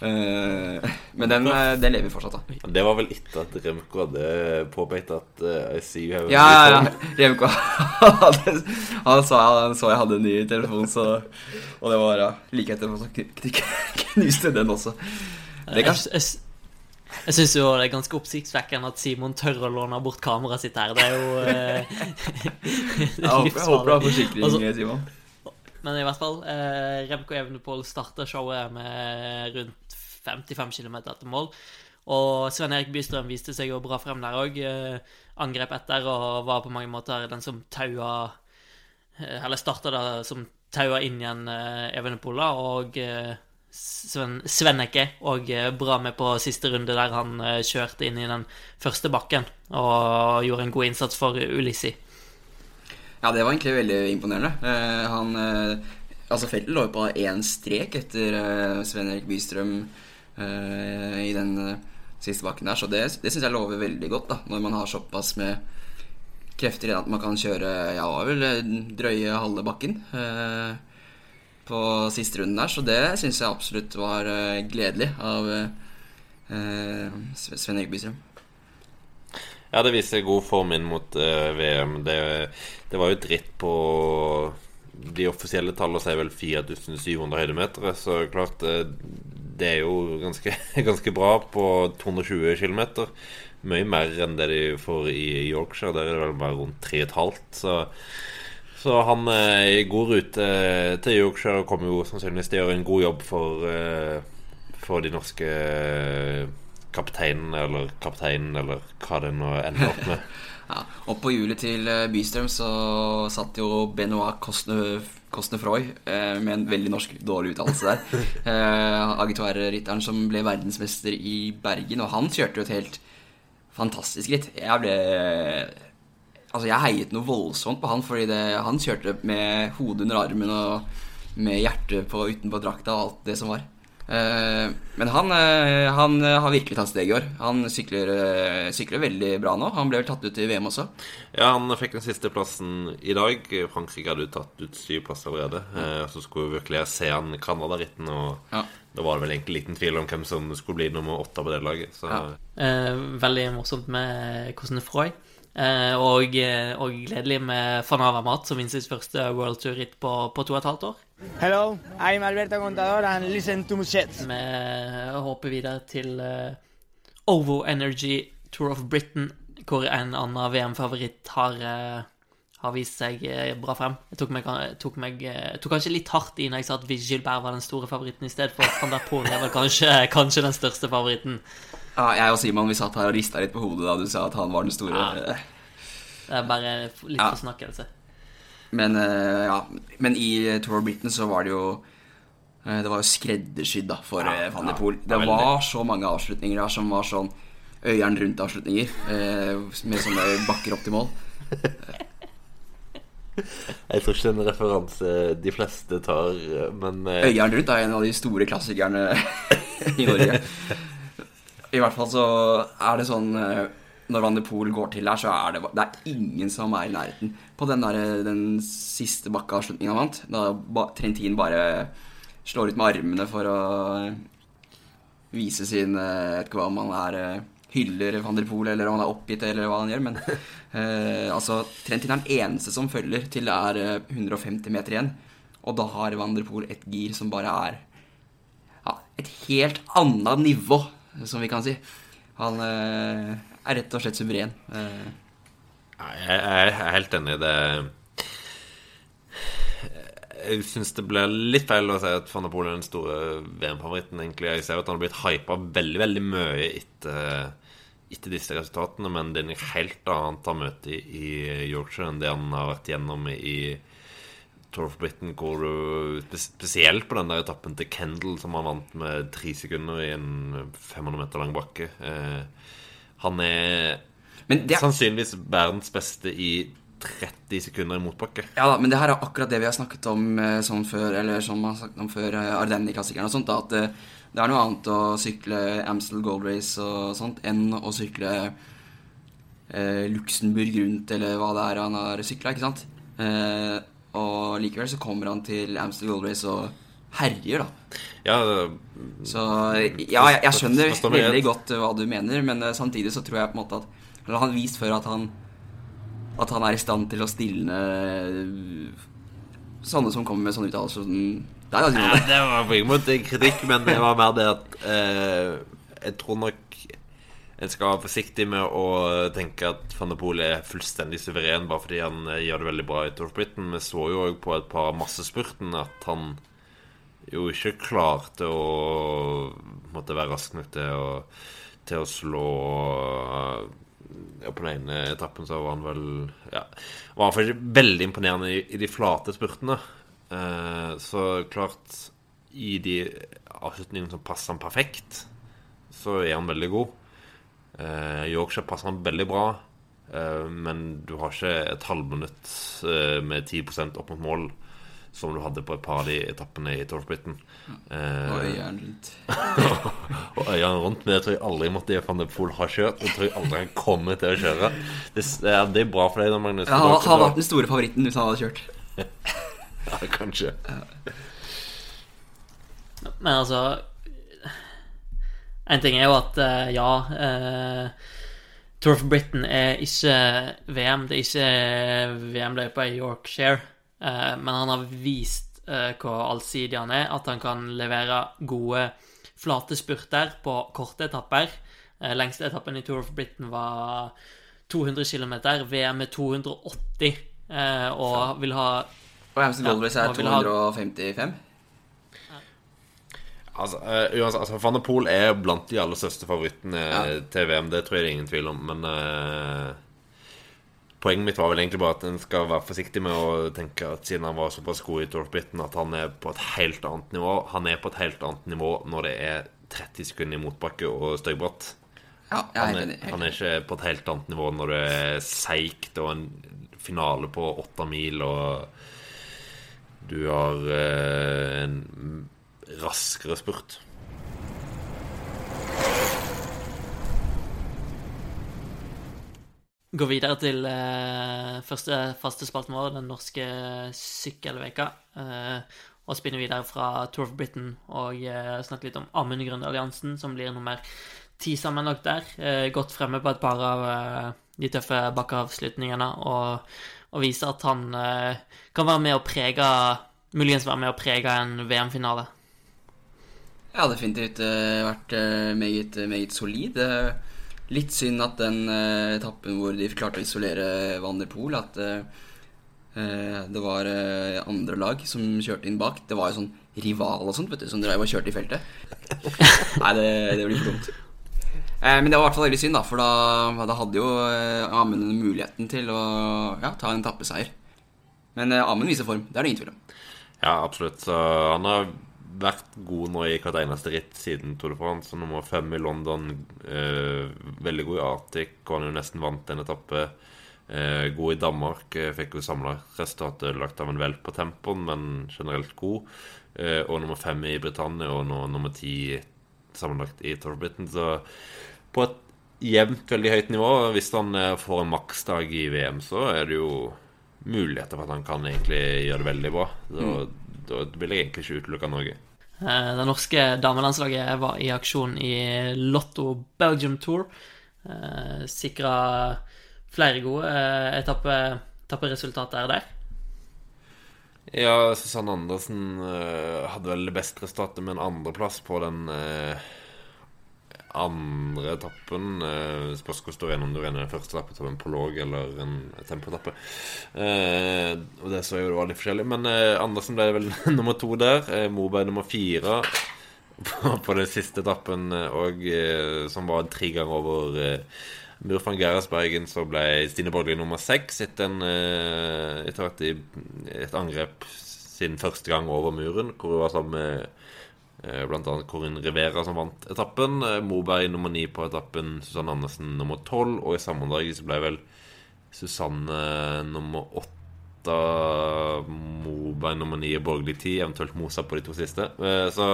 Eh, Men den, eh, den lever fortsatt, da. Det var vel etter at Remco hadde påpekt at uh, I see you have a Ja, ja, ja. Remco hadde- han, sa, han så jeg hadde en ny telefon, så Og det var ja, like etter kn- kn- knuste den også. Det kan, Jeg, jeg, jeg syns jo det er ganske oppsiktsvekkende at Simon tør å låne bort kameraet sitt her. Det er jo eh, det er jeg håper, jeg håper du har forsikring, Altså- Simon. Men i hvert fall, eh, Remco Evenepool starter showet med rundt 55 km etter mål. Og Sven Erik Bystrøm viste seg jo bra frem der òg. Eh, angrep etter og var på mange måter den som taua eh, Eller starta da som taua inn igjen Evenepola. Og eh, Sven, Svenneke og eh, bra med på siste runde der han eh, kjørte inn i den første bakken og gjorde en god innsats for Ulissi. Ja, det var egentlig veldig imponerende. Eh, han eh, Altså, feltet lå jo på én strek etter Svein Erik Bystrøm eh, i den eh, siste bakken der, så det, det syns jeg lover veldig godt, da, når man har såpass med krefter igjen at man kan kjøre ja, vel eh, drøye halve bakken eh, på siste runden der, så det syns jeg absolutt var eh, gledelig av eh, Sve- Sven Erik Bystrøm. Ja, det viser god form inn mot eh, VM. Det, det var jo dritt på De offisielle tallene sier vel 4700 høydemeter, så klart eh, det er jo ganske, ganske bra på 220 km. Mye mer enn det de får i Yorkshire. Der er det vel bare rundt 3,5. Så, så han er i god rute til Yorkshire og kommer jo sannsynligvis til å gjøre en god jobb for, eh, for de norske kapteinen eller kapteinen eller hva det nå ender opp med. Ja, og på hjulet til eh, Bystrøm så satt jo Benoit Cosne, Cosnefroy eh, med en veldig norsk dårlig uttalelse der. Eh, Agitoir-rytteren som ble verdensmester i Bergen, og han kjørte jo et helt fantastisk ritt. Jeg ble Altså, jeg heiet noe voldsomt på han, fordi det, han kjørte med hodet under armen og med hjertet på, utenpå drakta og alt det som var. Eh, men han, eh, han eh, har virkelig tatt steg i år. Han sykler, sykler veldig bra nå. Han ble vel tatt ut i VM også. Ja, han fikk den siste plassen i dag. Frankrike hadde jo tatt ut syv plasser allerede. Ja. så skulle vi virkelig se han Canada-ritten, og Ja. da var det vel egentlig liten tvil om hvem som skulle bli nummer åtte på det laget. Så Ja. Eh, veldig morsomt med Cosnefroy. Eh, og, og gledelig med Fanava Mat, som vinner sitt første World Tour-ritt på, på to og et halvt år. Hello, I'm Alberto Contador and listen to Musets. Vi håper videre til eh, Ovo Energy Tour of Britain, hvor en annen VM-favoritt har, eh, har vist seg eh, bra frem. Jeg tok, meg, tok, meg, tok kanskje litt hardt i når jeg sa at Gilbert var den store favoritten i stedet for han der Poel er vel kanskje, kanskje den største favoritten. Ja, jeg og Simon vi satt her og rista litt på hodet da du sa at han var den store. Ja. Det er bare litt Ja. forsnakkelse. Men, eh, ja. Men i Tour of Britain så var det jo eh, Det var jo skreddersydd for ja, Van de Poel. Det var så mange avslutninger der som var sånn øyeren rundt avslutninger. eh, Med sånne bakker opp til mål. Jeg tror ikke det er en referanse de fleste tar, men eh, Øyeren rundt er en av de store klassikerne i Norge. I hvert fall så er det sånn eh, når Van de Poel går til her, så er det, det er ingen som er i nærheten. På den, der, den siste bakkeavslutninga han vant, da ba, Trentin bare slår ut med armene for å vise sin eh, Jeg vet ikke hva om han er eh, hyller Van der Poel, eller om han er oppgitt, eller hva han gjør, men eh, altså Trentin er den eneste som følger til det er eh, 150 meter igjen. Og da har Van der Poel et gir som bare er ja, et helt annet nivå, som vi kan si. Han eh, er rett og slett suveren. Eh, Jeg er helt enig i det. Jeg syns det blir litt feil å si at Van der Poel er den store VM-favoritten. egentlig Jeg ser at han har blitt hypa veldig veldig mye etter, etter disse resultatene, men det er noe helt annet han møter i Yorkshire enn det han har vært gjennom i Tour of Britain, hvor du Spesielt på den der etappen til Kendal, som han vant med tre sekunder i en 500 meter lang bakke. Eh, han er men det, sannsynligvis verdens beste i 30 sekunder i motbakke. ja, da, men det her er akkurat det vi har snakket om eh, sånn før, eller som man har snakket om før eh, Ardenni-klassikeren og sånt. Da, at eh, det er noe annet å sykle Amstel Gold Race og sånt enn å sykle eh, Luxembourg rundt, eller hva det er han har sykla, ikke sant? Eh, og likevel så kommer han til Amstel Gold Race og herjer, da. Ja, Så ja, jeg, jeg skjønner veldig godt hva du mener, men samtidig så tror jeg på en måte at Eller han har vist før at han At han er i stand til å stilne eh, sånne som kommer med sånne uttalelser Sånn, det, ja, det var på ingen måte kritikk, men det var mer det at eh, Jeg tror nok en skal være forsiktig med å tenke at Van der Poel er fullstendig suveren bare fordi han eh, gjør det veldig bra i Tour of Britain. Vi så jo òg på et par massespurtene at han jo ikke klarte å måtte være rask nok til å, til å slå ja, På den ene etappen så var han vel Ja, var iallfall veldig imponerende i, i de flate spurtene. Eh, så klart I de avslutningene som passer han perfekt, så er han veldig god. Eh, Yorkshire passer han veldig bra, eh, men du har ikke et halvminutt eh, med 10% opp mot mål som du hadde på et par av de etappene i Tour Britain. Eh, Og øynene rundt. og øynene rundt. Men det tror jeg aldri måtte van de Poel har kjørt. Det tror jeg aldri han kommer til å kjøre. Det, det, er, er bra for deg, da, Magnus. Ja, han har vært den store favoritten hvis han hadde kjørt. Ja, kanskje. Men altså En ting er jo at eh, ja eh, Tour of Britain er ikke VM. Det er ikke VM-løypa i Yorkshire. Eh, men han har vist eh, hvor allsidig han er. At han kan levere gode flate spurter på korte etapper. Eh, lengste etappen i Tour of Britain var 200 km. VM er 280. eh, og vil ha Og Hamson Gold Race Ja, er og vil ha- 255. Altså, uh, altså, Van der Poel er blant de aller største favorittene Ja. til VM. Det tror jeg det er ingen tvil om. Men eh, poenget mitt var vel egentlig bare at en skal være forsiktig med å tenke at siden han var såpass god i Torpiten, at han er på et helt annet nivå. Han er på et helt annet nivå når det er 30 sekunder i motbakke og støybratt. Ja, Han er, han er ikke på et helt annet nivå når det er seigt og en finale på åtte mil og du har eh, en raskere spurt. Gå videre til eh, første faste spalten vår, den norske sykkelveka. Eh, og spinne videre fra Tour of Britain og eh, snakke litt om Amund Grønn-alliansen, som blir nummer ti sammenlagt der. Eh, godt fremme på et par av eh, de tøffe bakkeavslutningene og, og viser at han eh, kan være med å prege Muligens være med å prege en VM-finale. Ja, definitivt vært meget, meget solid. Eh, litt synd at den uh, etappen hvor de klarte å isolere Van der Poel, at uh, eh, det var uh, andre lag som kjørte inn bak. Det var jo sånn rival og sånt, vet du, som drev og kjørte i feltet. Nei, det, det blir for dumt. Eh, men det var i hvert fall veldig synd, da, for da, da hadde jo eh, Amund muligheten til å ja, ta en tappeseier. Men eh, Amund viser form, det er det ingen tvil om. Ja, absolutt. Han har vært god nå i hvert eneste ritt siden Tour de France. Så Nummer fem i London. Eh, veldig god i Arctic, og han jo nesten vant en etappe. Eh, god i Danmark. Eh, fikk jo samla resultatet lagt av en vel på tempoen, men generelt god. Eh, og nummer fem i Britannia, og nå nummer ti sammenlagt i Tour of Britain. Så på et jevnt veldig høyt nivå. Hvis han eh, får en maksdag i VM, så er det jo muligheter for at han kan egentlig gjøre det veldig bra. Da, da vil jeg egentlig ikke utelukke Norge. Eh, Det norske damelandslaget var i aksjon i Lotto Belgium Tour. Eh, Sikra flere gode eh, etappe, etapperesultater der. Ja, Susanne Andersen hadde vel det beste resultatet med en andreplass på den andre etappen. Eh, spørs hvor står igjen om du renner den første etappen som en prolog eller en tempoetappe. Eh, og det så jo det var litt forskjellig. Men eh, Andersen ble vel nummer to der. Eh, Moberg nummer fire på, på den siste etappen, eh, og eh, som var tre ganger over uh, Mur van Gerresbergen, så ble Stine Borgli nummer seks etter, en, eh, etter et, et angrep sin første gang over muren, hvor hun var sammen med eh, annet Corinne Rivera, som vant etappen. Eh, Moberg nummer ni på etappen, Susanne Andersen nummer tolv, og i sammendrag så ble vel Susanne nummer åtte, Moberg nummer ni og borgerlig ti, eventuelt Mosa på de to siste. Eh, Så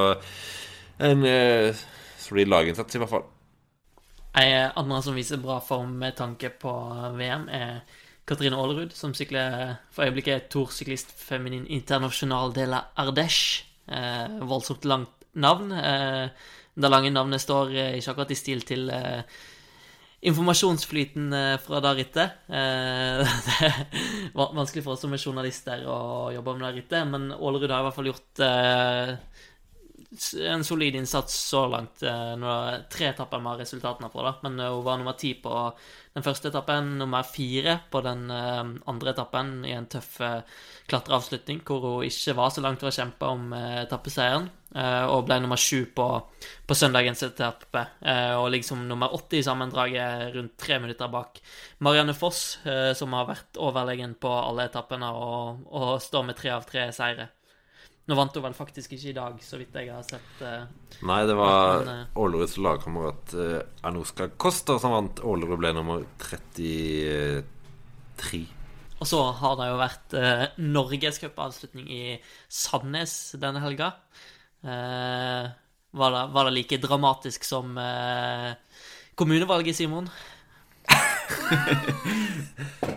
en eh, solid laginnsats, i hvert fall. Ei andre som viser bra form med tanke på VM, er Katrine Aalerud, som sykler for øyeblikket Toursyklist Feminin International de la Ardèche. Eh, voldsomt langt navn. Eh, det lange navnet står eh, ikke akkurat i stil til eh, informasjonsflyten fra det rittet. Det er vanskelig for oss som er journalister å jobbe med det rittet, men Ålerud har i hvert fall gjort en solid innsats så langt. eh, Nå er tre etapper med resultatene på, da. Men eh, hun var nummer ti på den første etappen, nummer fire på den eh, andre etappen i en tøff klatreavslutning, hvor hun ikke var så langt til å kjempe om etappeseieren. Og ble nummer sju på, på søndagens etappe. Og liksom nummer åtte i sammendraget, rundt tre minutter bak Marianne Foss, som har vært overlegen på alle etappene og, og står med tre av tre seire. Nå vant hun vel faktisk ikke i dag, så vidt jeg har sett. Uh, Nei, det var eh, Åleruds lagkamerat uh, Anuska Koster som vant. Ålerud ble nummer 33. Og så har det jo vært uh, norgescupavslutning i Sandnes denne helga. Uh, var, det, var det like dramatisk som uh, kommunevalget, Simon?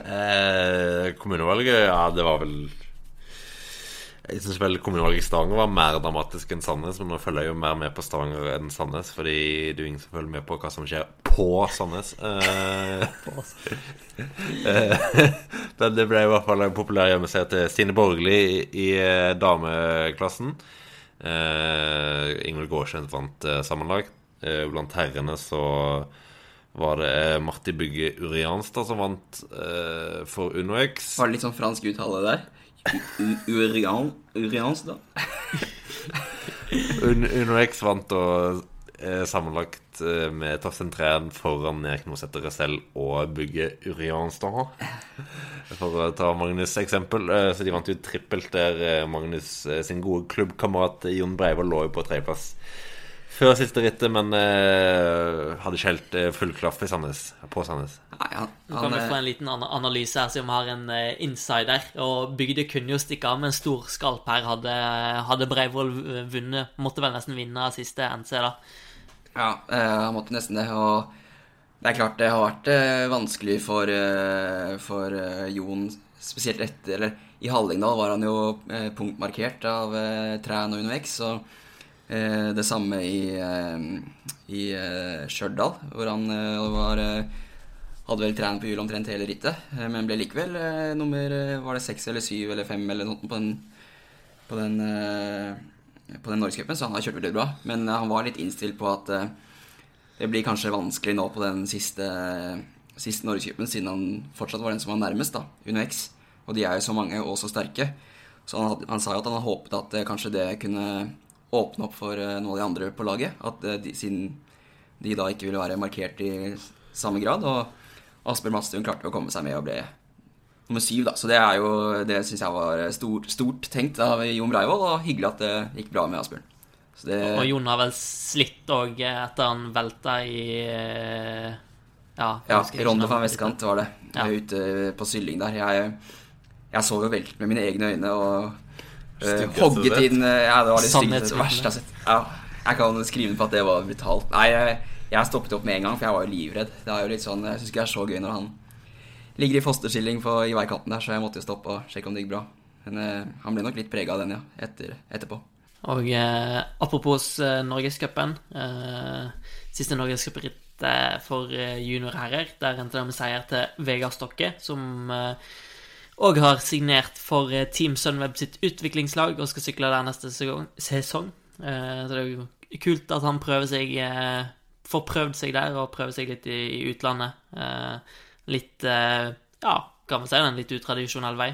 Eh, kommunevalget, ja, det var vel Jeg syns vel kommunevalget i Stavanger var mer dramatisk enn Sandnes, men nå følger jeg jo mer med på Stavanger enn Sandnes, fordi det er ingen som følger med på hva som skjer på Sandnes. Eh, men det ble i hvert fall en populær hjemmeside til Stine Borgli i, eh, dameklassen. Eh, Ingvild Gaarsen vant eh, sammenlagt. Blant herrene så var det Marti Bygge Urianstad som vant for UnoX. Var det litt sånn fransk uttale der? U- u- Urians, da? Un UnoX vant da eh, sammenlagt eh, med Torstein Træn foran Erik Nosæter selv og Bygge Urianstad. For å ta Magnus' eksempel. Eh, så de vant jo trippelt der. Magnus sin gode klubbkamerat Jon Breivoll lå jo på tredjeplass før siste rittet, men uh, hadde ikke helt eh, full klaff i Sandnes, på Sandnes. Nei, han, Nå kan vi få eh, en liten ana- analyse her, siden vi har en uh, insider. Og Bygde kunne jo stikke av med en stor skalp her, hadde, hadde Breivoll vunnet. Måtte vel nesten vinne siste NC, da. Ja, eh, han måtte nesten det. Og det er klart det har vært vanskelig for, for Jon, spesielt etter Eller i Hallingdal var han jo punktmarkert av eh, Træn og UnoX. Eh, det samme i, eh, i eh, Stjørdal, hvor han eh, var eh, hadde vel trent på hjul omtrent hele rittet, eh, men ble likevel eh, nummer eh, Var det seks eller syv eller fem eller noe på den, på den eh, på den Norgescupen, så han har kjørt veldig bra. Men eh, han var litt innstilt på at eh, det blir kanskje vanskelig nå på den siste, siste Norgescupen, siden han fortsatt var den som var nærmest, da, UnoX. Og de er jo så mange og så sterke. Så han, han sa jo at han hadde håpet at eh, kanskje det kunne åpne opp for eh, noen av de andre på laget. At eh, de, siden de da ikke ville være markert i samme grad. Og Asbjørn Madstuen klarte å komme seg med og ble nummer syv, da. Så det er jo Det syns jeg var stort, stort tenkt av Jon Breivoll, og hyggelig at det gikk bra med Asbjørn. Så det Og Jon har vel slitt òg etter han velta i eh, Ja, Ja, Ronde fra Vestkant var det. Ja. Ute på Sylling der. Jeg, jeg så jo velt med mine egne øyne og hogget inn eh, Ja, det var det styggeste verste jeg har sett. Ja. Jeg kan skrive på at det var brutalt. Nei, jeg, jeg stoppet opp med en gang, for jeg var jo livredd. Det er jo litt sånn, Jeg syns ikke det er så gøy når han ligger i fosterstilling på, i veikanten der, så jeg måtte jo stoppe og sjekke om det gikk bra. Men eh, han ble nok litt prega av den, ja, etter, etterpå. Og eh, apropos eh, Norgescupen. Eh, siste norgescuprittet for eh, juniorherrer. Der endte det med seier til Vegard Stokke, som òg har signert for eh, Team Sunweb sitt utviklingslag og skal sykle der neste sesong. Eh, så det er jo kult at han prøver seg eh, får prøvd seg der og prøver seg litt i, utlandet. Litt Ja, kan man si en litt utradisjonell vei.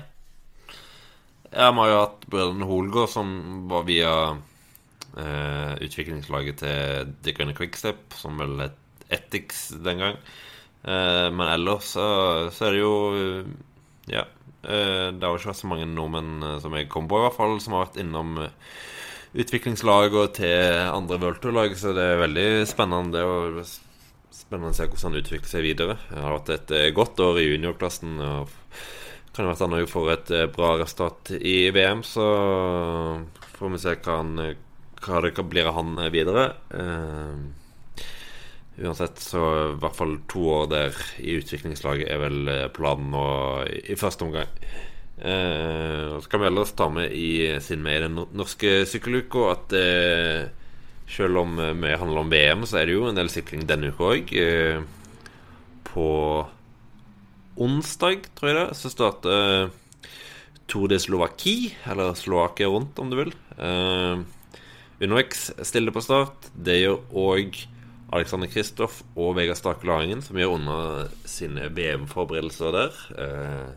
Ja, vi har jo hatt Brødrene Holgaard, som var via eh, utviklingslaget til The Grønne Quickstep, som vel het Ethics den gang. Eh, men ellers så, så, er det jo Ja. Eh, det har jo ikke vært så mange nordmenn eh, som jeg kom på, i hvert fall, som har vært innom eh, utviklingslag og til andre worldtour-lag, så det er veldig spennende. Det er spennende å se hvordan han utvikler seg videre. Det har vært et godt år i juniorklassen. og kan være at han får et bra resultat i VM, så får vi se hva, han, hva det blir av han videre. Uh, uansett så i hvert fall to år der i utviklingslaget er vel planen nå i første omgang. Eh, så kan vi ellers ta med i, siden vi er i den norske sykkeluka, at eh, selv om mye handler om VM, så er det jo en del sykling denne uka òg. Eh, på onsdag, tror jeg det, så starter Tour de Slovaki, eller Slovakia rundt, om du vil. Eh, UnoX stiller på start. Det gjør òg Alexander Kristoff og Vegard Stake Laringen, som gjør under sine VM-forberedelser der. Eh,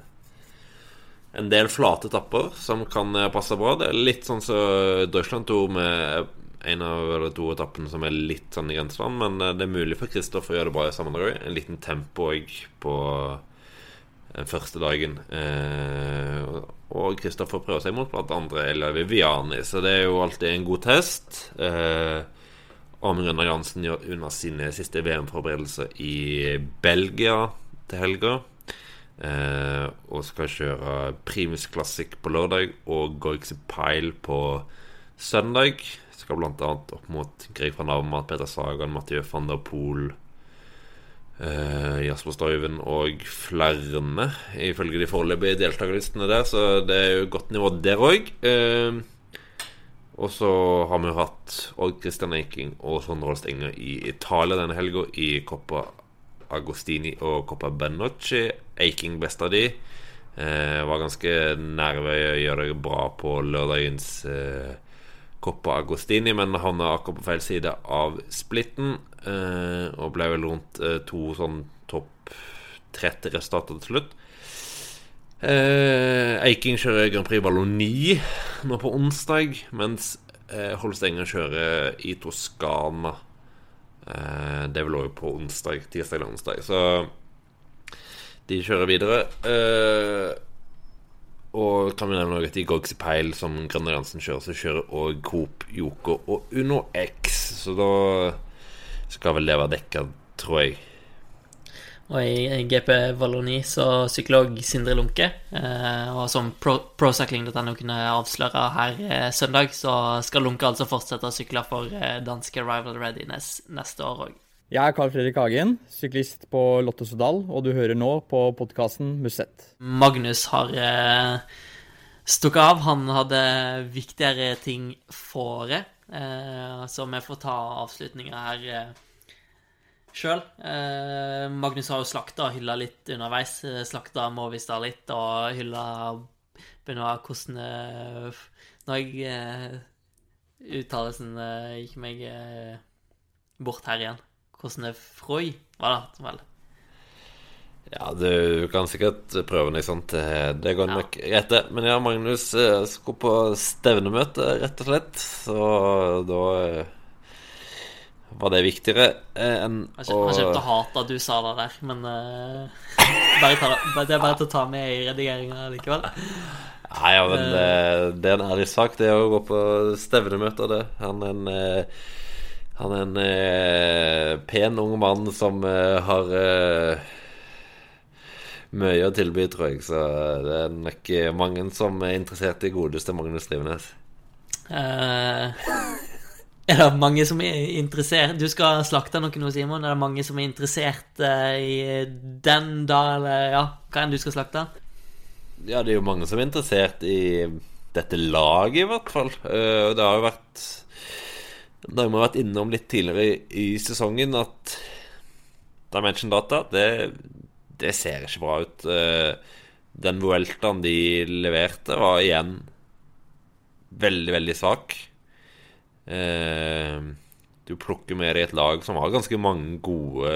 en del flate tapper som kan eh, passe bra. Det er litt sånn som så Deutschland tok med en av eller to etappene som er litt sånn i grenseland, men eh, det er mulig for Kristoff å gjøre det bra i sammendrag. En liten tempo òg på den første dagen. Eh, og Kristoffer prøver seg mot blant andre Elia Viviani, så det er jo alltid en god test. Eh, Amund Rønnar Jansen gjør unna sine siste VM-forberedelser i Belgia til helga. Eh, og skal kjøre Primus Classic på lørdag og Gorgse Pile på søndag. Skal bl.a. opp mot Greg van Avermaet, Peter Sagan, Mathieu van der Poel, eh, Jasper Stoiven og flere, ifølge de foreløpige deltakerlistene der. Så det er jo godt nivå der òg. Eh, og så har vi hatt Odd Christian Eiking og Sondre Holst Enger i Italia denne helga, i Coppa Agostini og Coppa Benocci. Eiking best av de. Eh, var ganske nære ved å gjøre det bra på lørdagens eh, Coppa Agostini, men havna akkurat på feil side av splitten. Eh, og ble vel rundt eh, to sånn topp 30 resultater til slutt. Eh, Eiking kjører Grand Prix Valloni nå på onsdag, mens eh, Holstenger kjører i Toskana. Eh, det er vel òg på onsdag, tirsdag eller onsdag. Så de kjører videre. Eh, og kan vi nevne at i Gogsy Peil, som Grønne Jansen kjører, så kjører òg Coop, Yoko og Uno X. Så da skal vel det være dekka, tror jeg. Og i GP Valoni så sykler òg Sindre Lunke. Eh, og som procycling.no kunne avsløre her eh, søndag, så skal Lunke altså fortsette å sykle for eh, danske Rival Readiness neste år òg. Jeg er Carl Fredrik Hagen, syklist på Lotto Sodal, og du hører nå på podkasten Musett. Magnus har stukket av. Han hadde viktigere ting fore. Eh, så vi får ta avslutninga her sjøl. Eh, Magnus har jo slakta og hylla litt underveis. Eh, slakta Movistar litt og hylla Benoit hvordan eh, Når jeg eh, Uttalelsen eh, gikk meg bort her igjen. Hvordan er Froy var det vel? Ja, du kan sikkert prøve noe sånt. Det går ja. nok greit, det. Men ja, Magnus eh, skulle på stevnemøte, rett og slett. Så da eh, var det viktigere enn å Han kjøpte hat at du sa det der, men uh, bare ta, det er bare til å ta med i redigeringa likevel. Nei, ja, men det, det er en ærlig sak, det å gå på stevnemøter, det. Han er en han er en eh, pen ung mann som eh, har eh, mye å tilby, tror jeg. Så det er nok mange som er interessert i godeste Magnus Drivenes. Uh, Er det mange som er interessert Du skal slakte noe nå, Simon. Er det mange som er interessert eh, i den, da, eller ja, hva enn du skal slakte? Ja, det er jo mange som er interessert i dette laget, i hvert fall. Eh, det har jo vært Det har vi vært innom litt tidligere i, i sesongen at Dimension Data, det, det ser ikke bra ut. Eh, den Vueltaen de leverte, var igjen veldig, veldig svak. Eh, du plukker med deg et lag som har ganske mange gode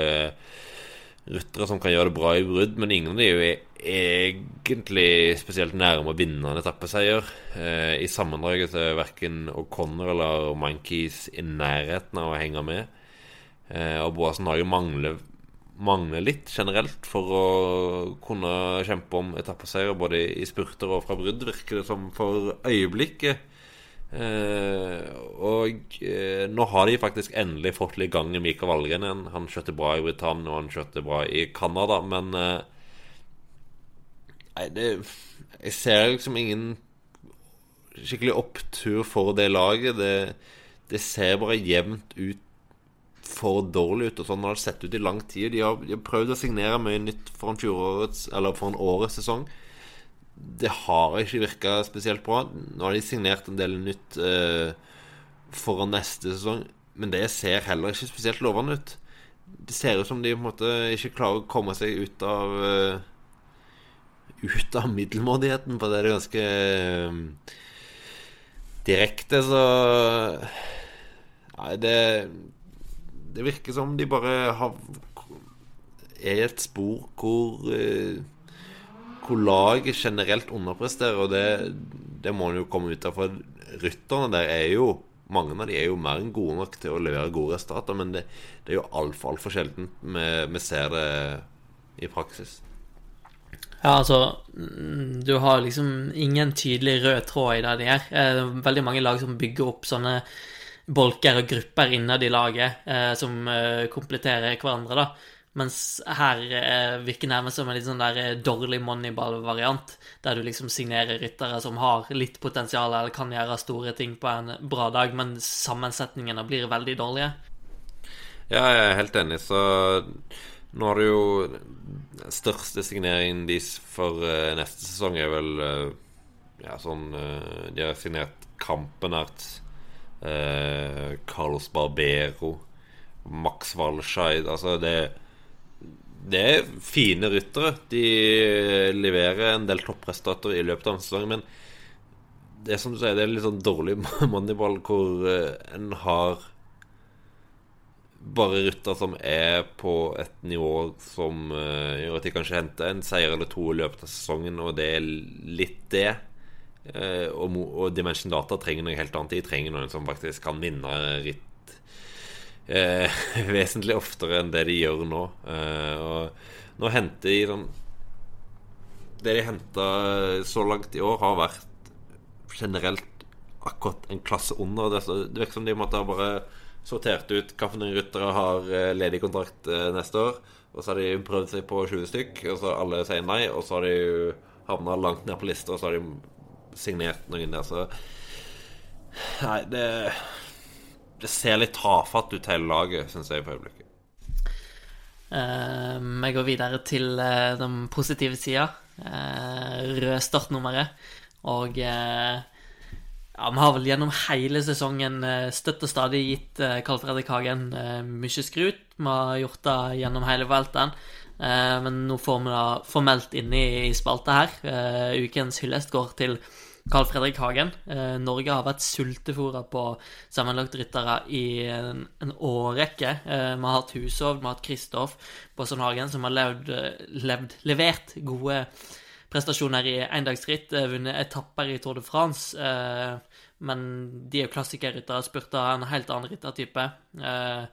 ryttere som kan gjøre det bra i brudd, men ingen av de er jo egentlig spesielt nærme å vinne en etappeseier. Eh, I sammendraget er verken O'Connor eller Monkeys i nærheten av å henge med. Eh, og Boasen har jo mangler, mangler litt generelt for å kunne kjempe om etappeseier både i spurter og fra brudd, virker det som for øyeblikket. Eh, og eh, nå har de faktisk endelig fått litt gang i Mikael Valgren igjen. Han kjørte bra i Britannia, og han kjørte bra i Canada, men eh, Nei, det Jeg ser liksom ingen skikkelig opptur for det laget. Det, det ser bare jevnt ut for dårlig ut. Og sånn har det sett ut i lang tid. De har, de har prøvd å signere mye nytt foran, fjorårets Eller for en årets sesong det har ikke virka spesielt bra. Nå har de signert en del nytt eh, foran neste sesong, men det ser heller ikke spesielt lovende ut. Det ser ut som de på en måte ikke klarer å komme seg ut av uh, Ut av middelmådigheten, for det er ganske uh, direkte, så Nei, det Det virker som de bare har er et spor hvor uh, hvor laget generelt underpresterer, og det, det må en jo komme ut av. For rytterne der er jo mange av de er jo mer enn gode nok til å levere gode resultater, men det, det er jo altfor altfor sjelden vi, vi, ser det i praksis. Ja, altså Du har liksom ingen tydelig rød tråd i det de gjør. Eh, veldig mange lag som bygger opp sånne bolker og grupper innad i laget eh, som eh, kompletterer hverandre, da. Mens her eh, virker nærmest som en litt sånn der eh, dårlig moneyball-variant, der du liksom signerer ryttere som har litt potensial eller kan gjøre store ting på en bra dag, men sammensetningene blir veldig dårlige. Ja, jeg er helt enig, så nå har du jo største signeringen deres for uh, neste sesong er vel uh, Ja, sånn uh, De har signert Kampenert, Carlos Barbero, Max Walscheid Altså, det det er fine ryttere. De leverer en del toppresultater i løpet av en sesong. Men det er som du sier, det er litt sånn dårlig moneyball hvor eh, en har bare rytter som er på et nivå som uh, gjør at de kanskje henter en seier eller to i løpet av sesongen, og det er litt det. Og, og Dimension Data trenger noe helt annet. De trenger noen som faktisk kan vinne ritt eh, vesentlig oftere enn det de gjør nå. Eh, og nå henter de sånn Det de henta så langt i år, har vært generelt akkurat en klasse under. Det, det virker som de måtte ha bare sortert ut hvilke ryttere har eh, ledig kontrakt eh, neste år. Og så har de prøvd seg på 20 stykk, og så alle sier nei. Og så har de havna langt ned på lista, og så har de signert noen der. Så Nei, det det ser litt tafatt ut, hele laget, syns jeg, på øyeblikket. Uh, går videre til uh, den positive sida. Uh, rød startnummeret. Og uh, ja, vi har vel gjennom hele sesongen støtt og stadig gitt Karl Fredrik Hagen mye skrut. Vi har gjort det gjennom hele velten. men nå får vi det formelt inne i, i spalta her. ukens hyllest går til Carl Fredrik Hagen. Eh, Norge har vært sultefòra på sammenlagtryttere i en, en årrekke. Eh, vi har hatt Hushov, vi har hatt Kristoff Båsson Hagen, som har levd, levd, levert gode prestasjoner i endagsritt, eh, vunnet etapper i Tour de France. Eh, men de er jo klassikerryttere, spurta en helt annen ryttertype. Eh,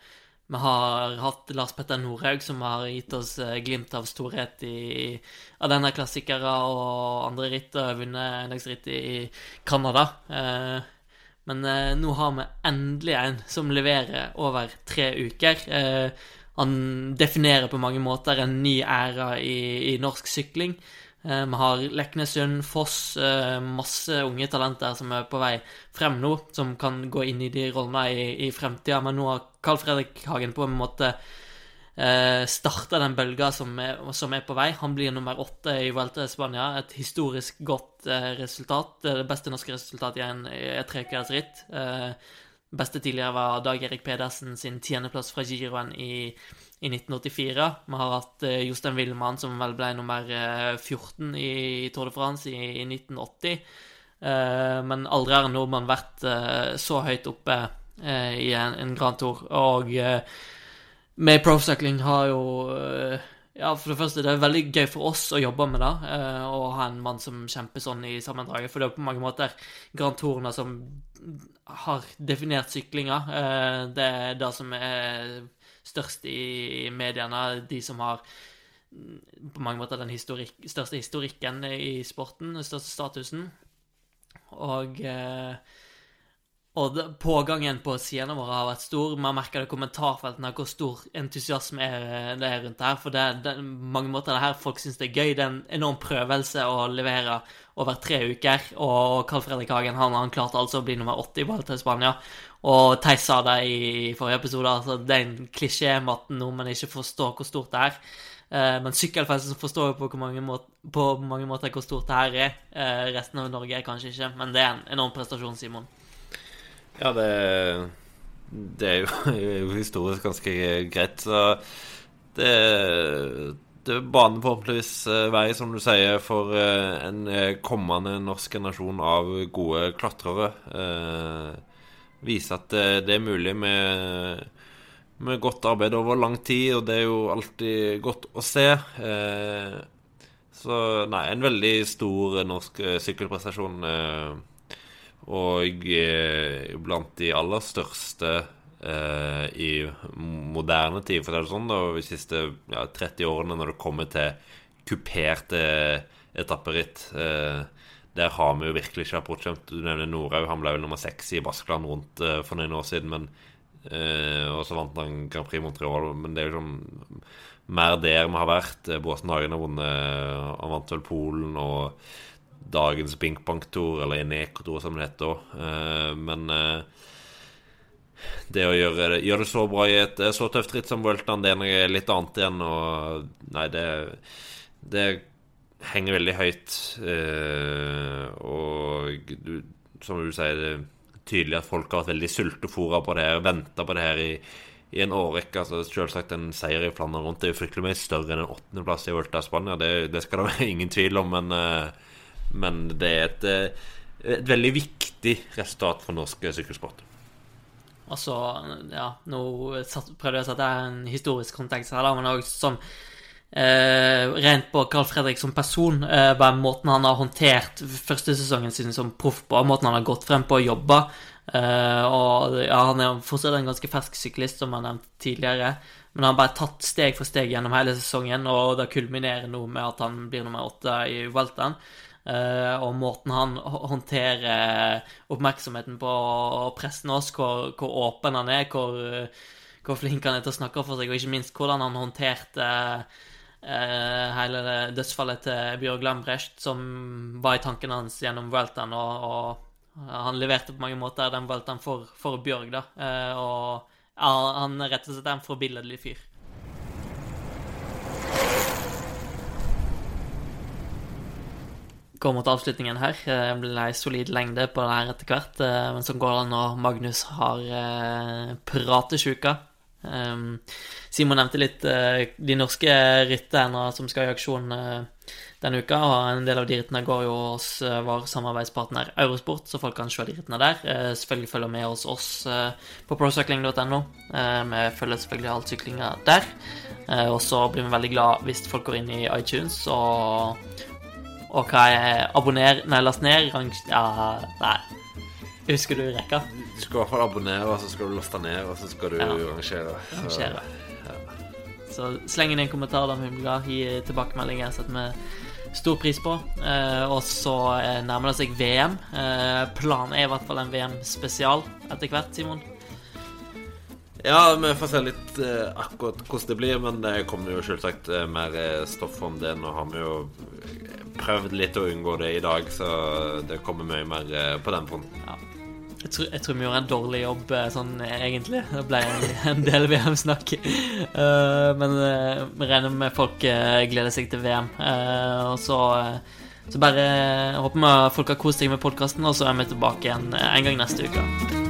vi har hatt Lars Petter Norhaug, som har gitt oss eh, glimt av storhet i, denne klassikere og andre ritt, og vunnet endagsritt i Canada. Eh, men eh, nå har vi endelig en som leverer over tre uker. Han definerer på mange måter en ny æra i, i norsk sykling. Vi har Leknesund, Foss, masse unge talenter som er på vei frem nå, som kan gå inn i de rollene i, i fremtida. Men nå har Carl Fredrik Hagen på en måte eh, starta den bølga som, er- som er på vei. Han blir nummer åtte i Vuelta i Spania. Et historisk godt eh, resultat. Det beste norske resultatet i en, i ritt. Eh, beste tidligere var Dag Erik Pedersen sin tiendeplass fra Giroen i, i 1984. Vi har hatt eh, Jostein Wilman, som vel ble nummer eh, 14 i Tour de France i, i 1980. Eh, men aldri har en nordmann vært så høyt oppe i en, en Grand Tour. Og eh, med Pro Cycling har jo eh, Ja, for det første, det er veldig gøy for oss å jobbe med det, eh, og ha en mann som kjemper sånn i sammendraget. For det er på mange måter Grand Tourene som har definert syklinga. Eh, det er det som er størst i mediene. De som har mm, på mange måter den historik største historikken i sporten, den største statusen. Og og pågangen på sidene våre har vært stor. Man merker det i kommentarfeltene hvor stor entusiasme er, det er rundt her. For det, det mange måter det her folk syns det er gøy. Det er en enorm prøvelse å levere over tre uker. Og Carl Fredrik Hagen han, han klarte altså å bli nummer åtte i ball i Spania. Og Theis sa det i forrige episode, altså det er en klisjé med at nordmenn ikke forstår hvor stort det er. Eh, men sykkelfansen forstår jo på, på mange måter hvor stort det her er. Eh, resten av Norge er kanskje ikke, men det er en enorm prestasjon, Simon. Ja, det, det er jo, historisk ganske greit, så det, det baner forhåpentligvis eh, vei, som du sier, for eh, en eh, kommende norsk generasjon av gode klatrere. Eh, vise at det, er mulig med, med godt arbeid over lang tid, og det er jo alltid godt å se. Eh, så nei, en veldig stor norsk sykkelprestasjon. Eh, og eh, blant de aller største eh, i moderne tid, for å si det sånn, da, de siste ja, 30 årene når det kommer til kuperte etapperitt. Eh, der har vi jo virkelig ikke approachjump. Du nevner Norhaug. Han ble vel nummer seks i Baskeland rundt eh, for noen år siden. Men, eh, og så vant han Grand Prix Montreal. Men det er jo sånn mer der vi har vært. Båsen Hagen har vunnet Han vant vel Polen og dagens Binkbank-tour, eller Eneco-tour som det heter òg. men eh, det å gjøre det, gjøre det så bra i et eh, så tøft ritt som Vueltaen, det er noe litt annet igjen. Og nei, det, det henger veldig høyt. Eh, og du, som du sier, det er tydelig at folk har vært veldig sultefòra på det her, venta på det her i, i en årrekke. Altså, selvsagt en seier i Flandern rundt det er jo fryktelig mye større enn en åttendeplass i Volta Spania. Det, det skal det være ingen tvil om, men, eh, men det er et, eh, et veldig viktig resultat for norsk sykkelsport. Altså, ja, nå prøvde jeg å sette en historisk kontekst her, men òg sånn eh, Rent på Carl Fredrik som person, eh, bare måten han har håndtert første sesongen sin som proff på, måten han har gått frem på og jobba. Eh, og ja, han er fortsatt en ganske fersk syklist, som jeg nevnte tidligere. Men han har bare tatt steg for steg gjennom hele sesongen, og det kulminerer nå med at han blir nummer åtte i Welton. Eh, og måten han håndterer oppmerksomheten på og pressen oss, hvor, hvor åpen han er, hvor, hvor flink han er til å snakke for seg, og ikke minst hvordan han håndterte eh, hele dødsfallet til Bjørg Lambrecht, som var i tankene hans gjennom Welton. og, og han leverte på mange måter den Welton for, for Bjørg, da. Eh, og han er rett og slett en forbilledlig fyr. Går mot avslutningen her. Det ble ei solid lengde på det her etter hvert. eh, Men sånn går det når Magnus har eh, pratesjuka. Um, Simon nevnte litt eh, de norske rytterne som skal i aksjon eh, denne uka. Og en del av de rittene går jo hos eh, vår samarbeidspartner Eurosport, så folk kan se de rittene der. Eh, selvfølgelig følger med hos oss eh, på procycling.no. Eh, vi følger selvfølgelig all syklinga der. Eh, og så blir vi veldig glad hvis folk går inn i iTunes og og hva er abonner Nei, last ned rang... Ja, nei. Husker du rekka? Du skal i hvert fall abonnere, og så skal du laste ned, og så skal du Ja. rangere. Så- Rangere. Så sleng inn en kommentar, da, vi blir glad. Gi tilbakemeldinger. Setter vi stor pris på. Eh, og så eh, nærmer det seg VM. Eh, planen er i hvert fall en VM-spesial etter hvert, Simon. Ja, vi får se litt eh, akkurat hvordan det blir, men det kommer jo selvsagt eh, mer eh, stoff om det. Nå har vi jo eh, prøvd litt å unngå det i dag, så det kommer mye mer eh, på den fronten. Jeg tror, jeg tror vi gjorde en dårlig jobb eh, sånn egentlig. Det ble en, del VM-snakk. Uh, men eh, vi regner med folk uh, gleder seg til VM. Eh, og så, eh, så bare håper vi folk har kost seg med podkasten, og så er vi tilbake igjen en gang neste uke.